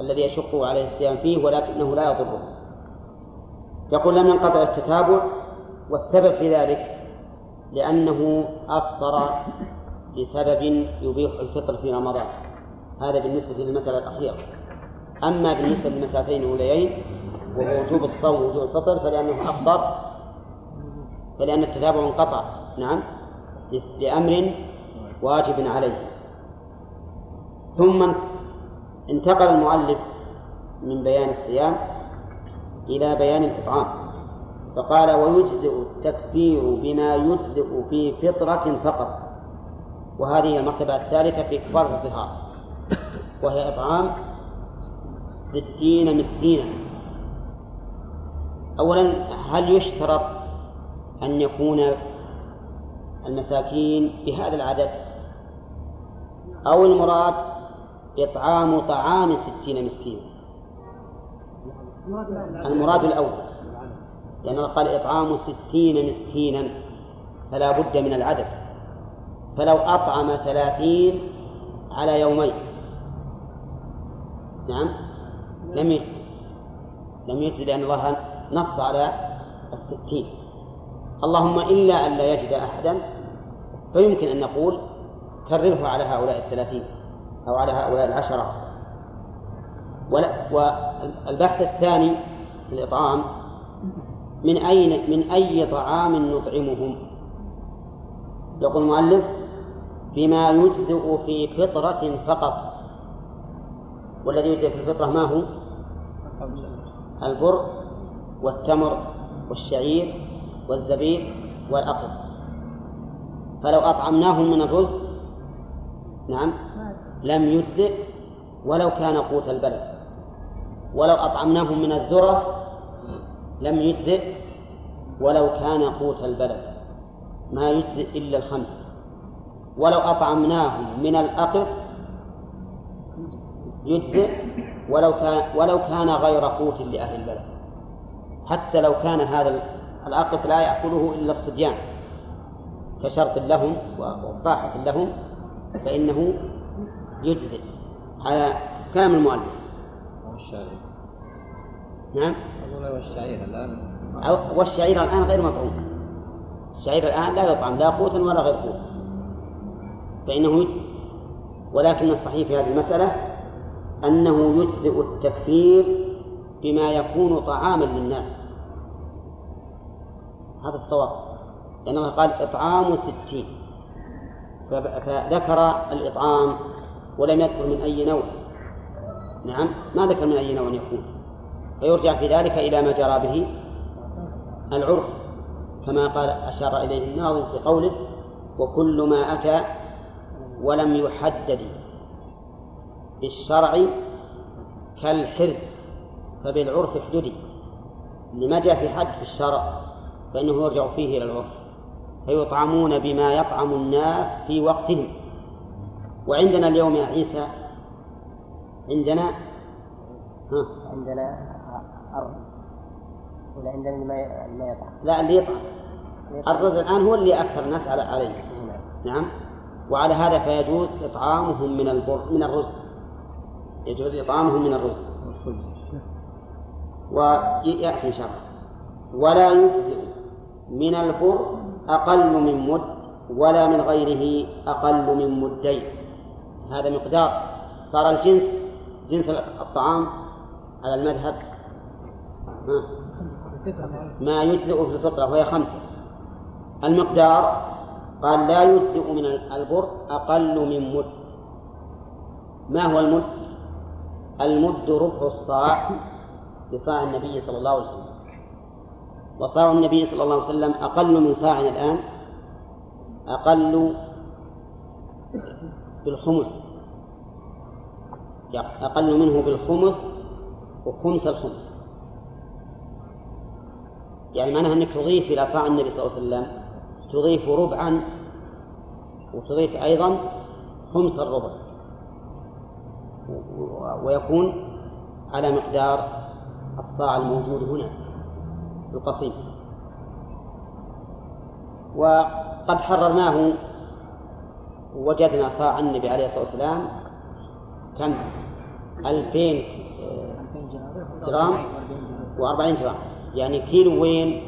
الذي يشق عليه الصيام فيه ولكنه لا يضره. يقول لم ينقطع التتابع والسبب في ذلك لأنه أفطر لسبب يبيح الفطر في رمضان. هذا بالنسبة للمسألة الأخيرة. أما بالنسبة للمسألتين الأوليين وهو وجوب الصوم ووجوب الفطر فلأنه أفطر فلأن التتابع انقطع. نعم. لأمر واجب عليه. ثم انتقل المؤلف من بيان الصيام إلى بيان الإطعام. فقال ويجزئ التكفير بما يجزئ في فطرة فقط. وهذه المرتبة الثالثة في كفارة الظهار. وهي إطعام ستين مسكينا. أولا هل يشترط أن يكون المساكين بهذا العدد؟ أو المراد إطعام طعام ستين مسكينا؟ المراد الأول. لأن الله قال إطعام ستين مسكينا فلا بد من العدد. فلو أطعم ثلاثين على يومين نعم. لم يجزي. لم يجزي لأن الله نص على الستين. اللهم إلا أن لا يجد أحدا فيمكن أن نقول كرره على هؤلاء الثلاثين أو على هؤلاء العشرة. والبحث الثاني في الإطعام من أين من أي طعام نطعمهم؟ يقول المؤلف بما يجزئ في فطرة فقط. والذي يجزئ في الفطرة ما هو؟ البر والتمر والشعير والزبيب والأقط فلو أطعمناهم من الرز نعم لم يجزئ ولو كان قوت البلد. ولو أطعمناهم من الذرة لم يجزئ ولو كان قوت البلد. ما يجزئ إلا الخمسة ولو أطعمناهم من الأقط يجزئ ولو كان ولو كان غير قوت لأهل البلد. حتى لو كان هذا الأقط لا يأكله إلا الصبيان. كشرط لهم وطاحة لهم فإنه يجزئ. على كلام المؤلف. نعم. والشعير الآن والشعير الآن غير مطعوم. الشعير الآن لا يطعم لا قوتا ولا غير قوت. فإنه يجزي ولكن الصحيح في هذه المسألة أنه يجزئ التكفير بما يكون طعاما للناس. هذا الصواب. لأن الله قال إطعام ستين. فذكر الإطعام ولم يذكر من أي نوع. نعم. ما ذكر من أي نوع يكون. فيرجع في ذلك إلى ما جرى به العرف. كما قال أشار إليه الناظم في قوله وكل ما أتى ولم يحدد بالشرع كالحرز فبالعرف احددي لما جاء في حد في الشرع فإنه يرجع فيه إلى العرف. فيطعمون بما يطعم الناس في وقتهم. وعندنا اليوم يا عيسى عندنا؟ ها؟ عندنا أرض ولا عندنا اللي ما يطعم. لا اللي يطعم. الرز الآن هو اللي أكثر الناس على عليه. نعم. وعلى هذا فيجوز إطعامهم من البر من الرز. يجوز إطعامهم من الرز. ويأتي إن شاء الله. ولا يجزئ من البر أقل من مد ولا من غيره أقل من مدين. هذا مقدار. صار الجنس جنس الطعام على المذهب. ما يجزئ في الفطرة وهي خمسة. المقدار قال لا يجزئ من البر أقل من مد. ما هو المد؟ المد ربع الصاع لصاع النبي صلى الله عليه وسلم. وصاع النبي صلى الله عليه وسلم أقل من صاعنا الآن أقل بالخمس. أقل منه بالخمس وخمس الخمس. يعني معناها أنك تضيف إلى صاع النبي صلى الله عليه وسلم تضيف ربعا وتضيف أيضا خمس الربع. ويكون على مقدار الصاع الموجود هنا القصيم. وقد حررناه وجدنا صاع النبي عليه الصلاة والسلام كم؟ ألفين جرام وأربعين جرام. يعني كيلوين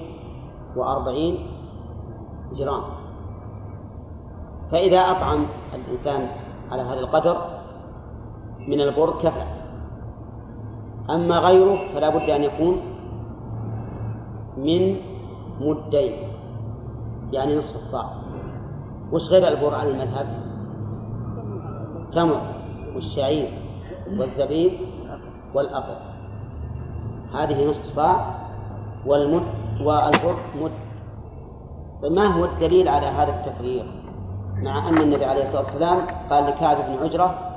وأربعين جرام. فإذا أطعم الإنسان على هذا القدر من البر كفى. أما غيره فلا بد أن يكون من مدين يعني نصف الصاع. وش غير البر على المذهب؟ تمر والشعير والزبيب والأقر هذه نصف صاع والمد والبر مد. ما هو الدليل على هذا التفريق؟ مع أن النبي عليه الصلاة والسلام قال لكعب بن عجرة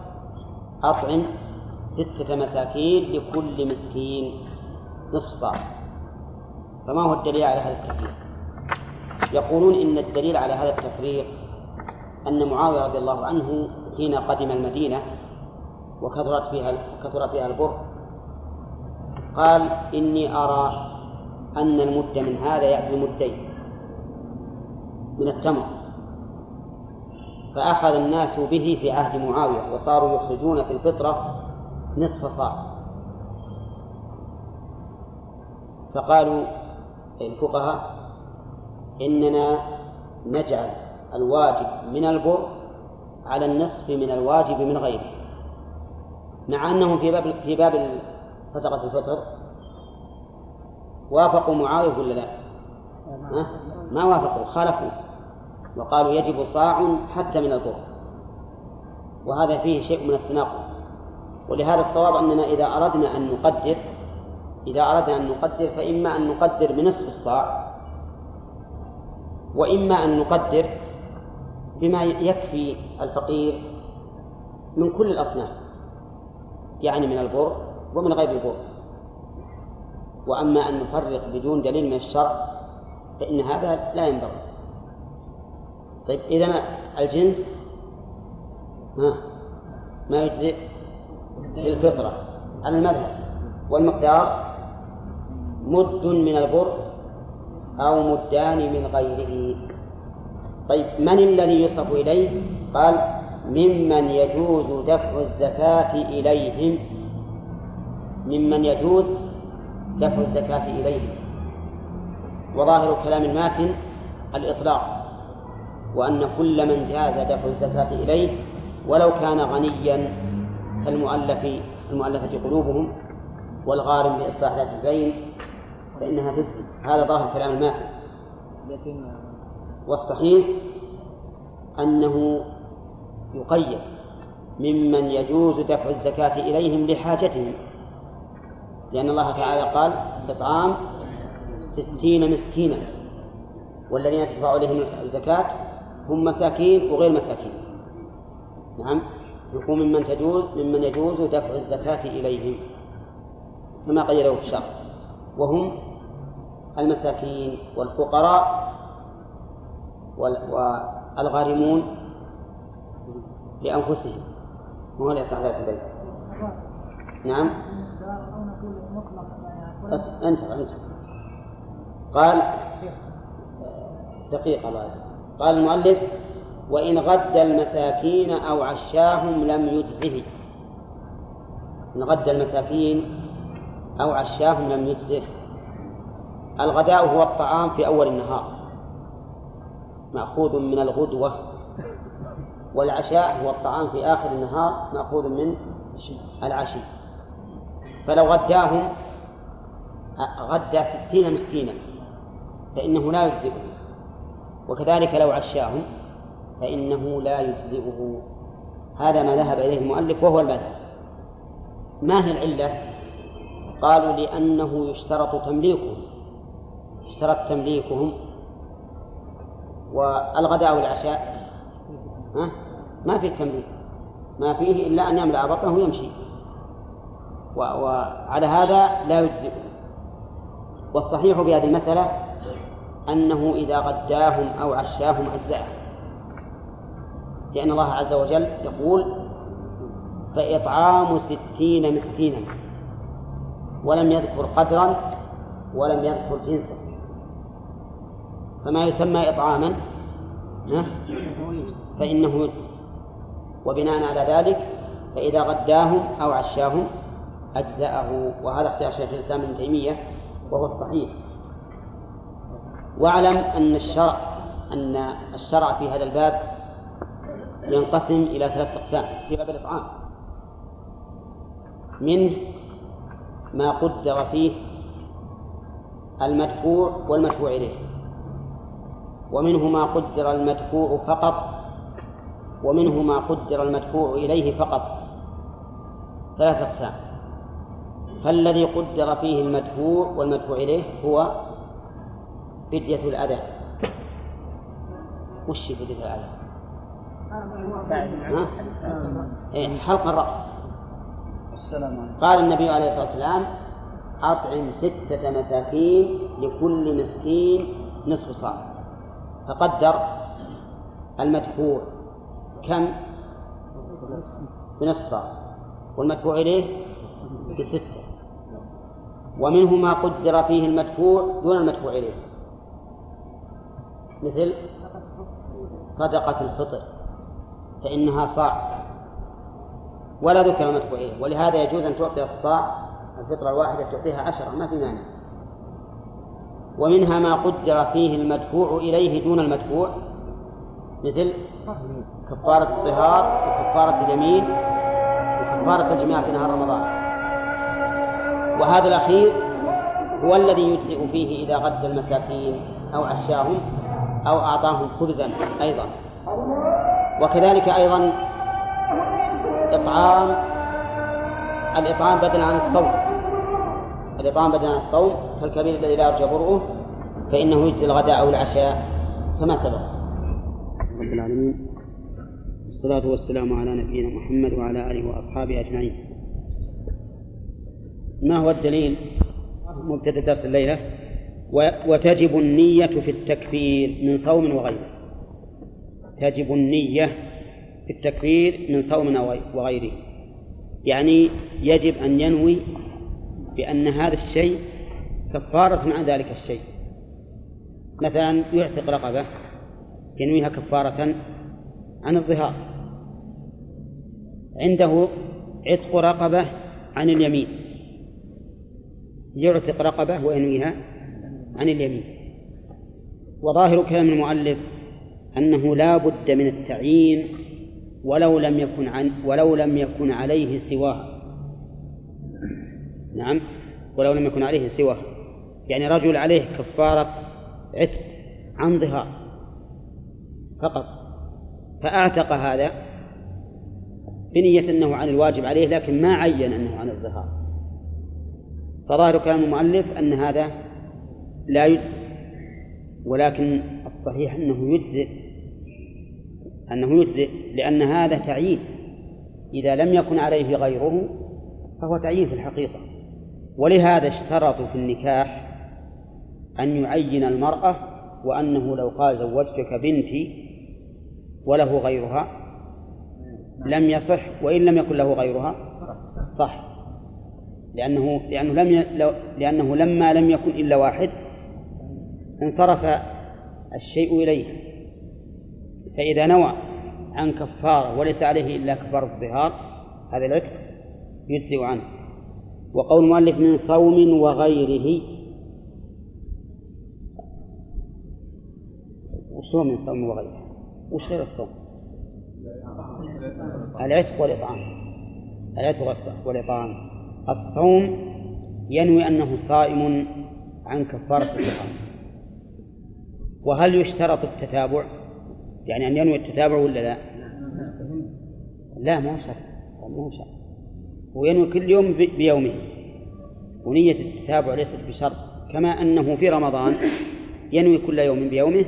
أطعم ستة مساكين لكل مسكين نصف فما هو الدليل على هذا التفريق؟ يقولون إن الدليل على هذا التفريق أن معاوية رضي الله عنه حين قدم المدينة وكثرت فيها كثر فيها البر قال إني أرى أن المد من هذا يعدل مدين من التمر. فأخذ الناس به في عهد معاوية وصاروا يخرجون في الفطرة نصف صاع. فقالوا الفقهاء إننا نجعل الواجب من البر على النصف من الواجب من غيره. مع أنهم في باب في باب صدقة الفطر. وافقوا معاوية ولا لا؟ ما وافقوا خالفوا. وقالوا يجب صاع حتى من البر. وهذا فيه شيء من التناقض. ولهذا الصواب أننا إذا أردنا أن نقدر إذا أردنا أن نقدر فإما أن نقدر بنصف الصاع وإما أن نقدر بما يكفي الفقير من كل الأصناف يعني من البر ومن غير البر. وأما أن نفرق بدون دليل من الشرع فإن هذا لا ينبغي. طيب إذا الجنس ها ما يجزئ بالفطرة. على المذهب. والمقدار مد من البر أو مدان من غيره. طيب من الذي يصف إليه؟ قال ممن يجوز دفع الزكاة إليهم. ممن يجوز دفع الزكاة إليه وظاهر كلام الماتن الإطلاق. وأن كل من جاز دفع الزكاة إليه ولو كان غنيا كالمؤلف المؤلفة قلوبهم والغارم لإصلاح ذات الدين فإنها تجزي. هذا ظاهر كلام الماتن. والصحيح أنه يقيد ممن يجوز دفع الزكاة إليهم لحاجتهم لأن الله تعالى قال إطعام ستين مسكينا والذين تدفع عليهم الزكاة هم مساكين وغير مساكين. نعم. يكون ممن تجوز ممن يجوز دفع الزكاة إليهم. كما قيده في الشرع وهم المساكين والفقراء والغارمون لأنفسهم. وهو لإصلاح ذات البيت نعم. أنت أنت قال دقيقة الله قال المؤلف وإن غد المساكين أو عشاهم لم يجزه. إن غد المساكين أو عشاهم لم يجزه. الغداء هو الطعام في أول النهار مأخوذ من الغدوة. والعشاء هو الطعام في آخر النهار مأخوذ من العشي. فلو غداهم غدى ستين مسكينا فإنه لا يجزئه. وكذلك لو عشاهم فإنه لا يجزئه. هذا ما ذهب إليه المؤلف وهو المذهب. ما هي العلة؟ قالوا لأنه يشترط تمليكهم. يشترط تمليكهم والغداء والعشاء. ها؟ ما في التمليك. ما فيه إلا أن يملأ بطنه ويمشي. وعلى هذا لا يجزئه. والصحيح في هذه المسألة أنه إذا غداهم أو عشاهم أجزأه. لأن الله عز وجل يقول فإطعام ستين مسكينا ولم يذكر قدرا ولم يذكر جنسا. فما يسمى إطعاما؟ فإنه يجزي. وبناء على ذلك فإذا غداهم أو عشاهم أجزأه. وهذا اختيار شيخ الإسلام ابن تيمية وهو الصحيح. واعلم أن الشرع أن الشرع في هذا الباب ينقسم إلى ثلاث أقسام في باب الإطعام. منه ما قدر فيه المدفوع والمدفوع إليه. ومنه ما قدر المدفوع فقط ومنه ما قدر المدفوع إليه فقط. ثلاث أقسام. فالذي قدر فيه المدفوع والمدفوع إليه هو فدية الأذى. وش فدية الأذى؟ إيه حلق الرأس. السلام قال النبي عليه الصلاة والسلام أطعم ستة مساكين لكل مسكين نصف صاع. فقدر المدفوع كم؟ بنصف صاع. والمدفوع إليه؟ بستة. ومنه ما قدر فيه المدفوع دون المدفوع إليه. مثل صدقة الفطر فإنها صاع. ولا ذكر المدفوع إليه. ولهذا يجوز أن تعطي الصاع الفطرة الواحدة تعطيها عشرة ما في مانع. ومنها ما قدر فيه المدفوع إليه دون المدفوع مثل كفارة الطهار وكفارة اليمين وكفارة الجماع في نهار رمضان. وهذا الأخير هو الذي يجزئ فيه إذا غد المساكين أو عشاهم. أو أعطاهم خبزا أيضا. وكذلك أيضا إطعام الإطعام بدلا عن الصوم. الإطعام بدلا عن الصوم كالكبير الذي لا يرجى برؤه فإنه يجزي الغداء أو العشاء كما سبق. رب العالمين. والصلاة والسلام على نبينا محمد وعلى آله وأصحابه أجمعين. ما هو الدليل؟ مبتدأ درس الليلة. وتجب النية في التكفير من صوم وغيره. تجب النية في التكفير من صوم وغيره. يعني يجب أن ينوي بأن هذا الشيء كفارة عن ذلك الشيء. مثلا يعتق رقبة ينويها كفارة عن الظهار. عنده عتق رقبة عن اليمين. يعتق رقبة وينويها عن اليمين. وظاهر كلام المؤلف أنه لا بد من التعيين ولو لم يكن عن ولو لم يكن عليه سواه. نعم. ولو لم يكن عليه سواه. يعني رجل عليه كفارة عتق عن ظهار فقط. فأعتق هذا بنية أنه عن الواجب عليه لكن ما عين أنه عن الظهار. فظاهر كلام المؤلف أن هذا لا يجزي ولكن الصحيح أنه يجزئ. أنه يجزئ لأن هذا تعيين. إذا لم يكن عليه غيره فهو تعيين في الحقيقة. ولهذا اشترطوا في النكاح أن يعين المرأة وأنه لو قال زوجتك بنتي وله غيرها لم يصح وإن لم يكن له غيرها صح. لأنه لأنه لم. لأنه لما لم يكن إلا واحد انصرف الشيء إليه فإذا نوى عن كفارة وليس عليه إلا كفارة الظهار هذا العتق يجزئ عنه. وقول المؤلف من صوم وغيره هو من صوم وغيره. وش غير الصوم؟ العتق والإطعام. العتق والإطعام. الصوم ينوي أنه صائم عن كفارة الإطعام. وهل يشترط التتابع؟ يعني أن ينوي التتابع ولا لا؟ لا ما شرط ما شرط. هو ينوي كل يوم بيومه. ونية التتابع ليست بشرط كما أنه في رمضان ينوي كل يوم بيومه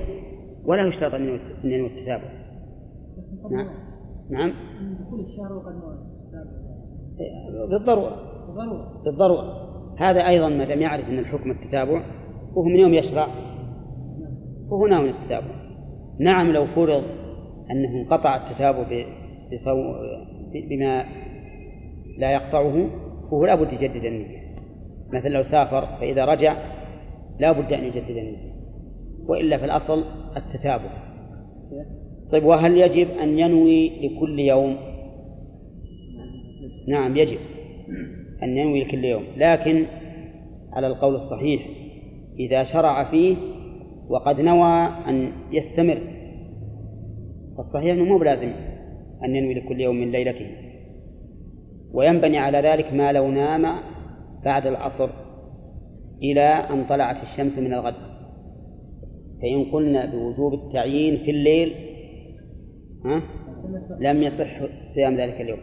ولا يشترط أن ينوي التتابع. نعم. نعم. بالضرورة. بالضرورة. هذا أيضا ما دام يعرف أن الحكم التتابع وهو من يوم يشرع. وهو ناوي التتابع. نعم لو فرض أنه انقطع التتابع بما لا يقطعه فهو لا بد يجدد النية. مثلا لو سافر فإذا رجع لا بد أن يجدد النية. وإلا في الأصل التتابع. طيب وهل يجب أن ينوي لكل يوم؟ نعم يجب أن ينوي لكل يوم. لكن على القول الصحيح إذا شرع فيه وقد نوى أن يستمر. فالصحيح أنه مو بلازم أن ينوي لكل يوم من ليلته. وينبني على ذلك ما لو نام بعد العصر إلى أن طلعت الشمس من الغد. فإن قلنا بوجوب التعيين في الليل ها لم يصح صيام ذلك اليوم.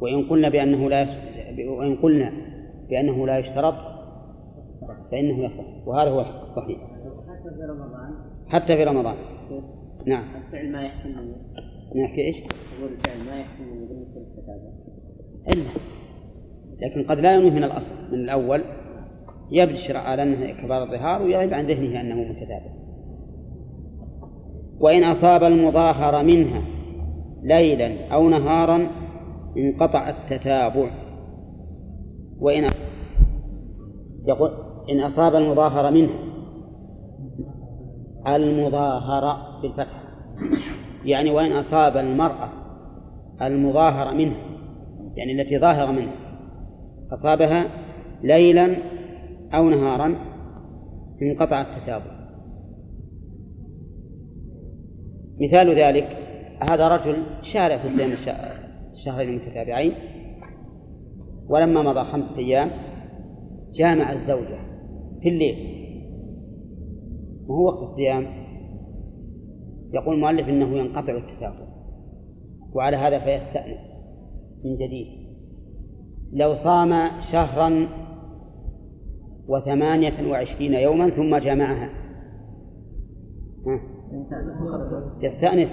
وإن قلنا بأنه لا وإن قلنا بأنه لا يشترط فإنه يصح. وهذا هو الصحيح. حتى في رمضان. حتى في رمضان. نعم. الفعل ما يحتمل نحكي إيش؟ يقول الفعل ما يحتمل بالنسبة للكتابة إلا. لكن قد لا ينوي من الأصل. من الأول يبشر على أنه كبار الظهار ويغيب عن ذهنه أنه متتابع. وإن أصاب المظاهر منها ليلا أو نهارا انقطع التتابع. وإن يقول إن أصاب المظاهر منه المظاهرة بالفتح. يعني وإن أصاب المرأة المظاهرة منه يعني التي ظاهرة منه أصابها ليلا أو نهارا انقطع التتابع مثال ذلك هذا رجل شارع في صيام الشهرين المتتابعين ولما مضى خمسة أيام جامع الزوجة في الليل. وهو وقت الصيام. يقول المؤلف إنه ينقطع التتابع وعلى هذا فيستأنف من جديد. لو صام شهرا وثمانية وعشرين يوما ثم جامعها يستأنف.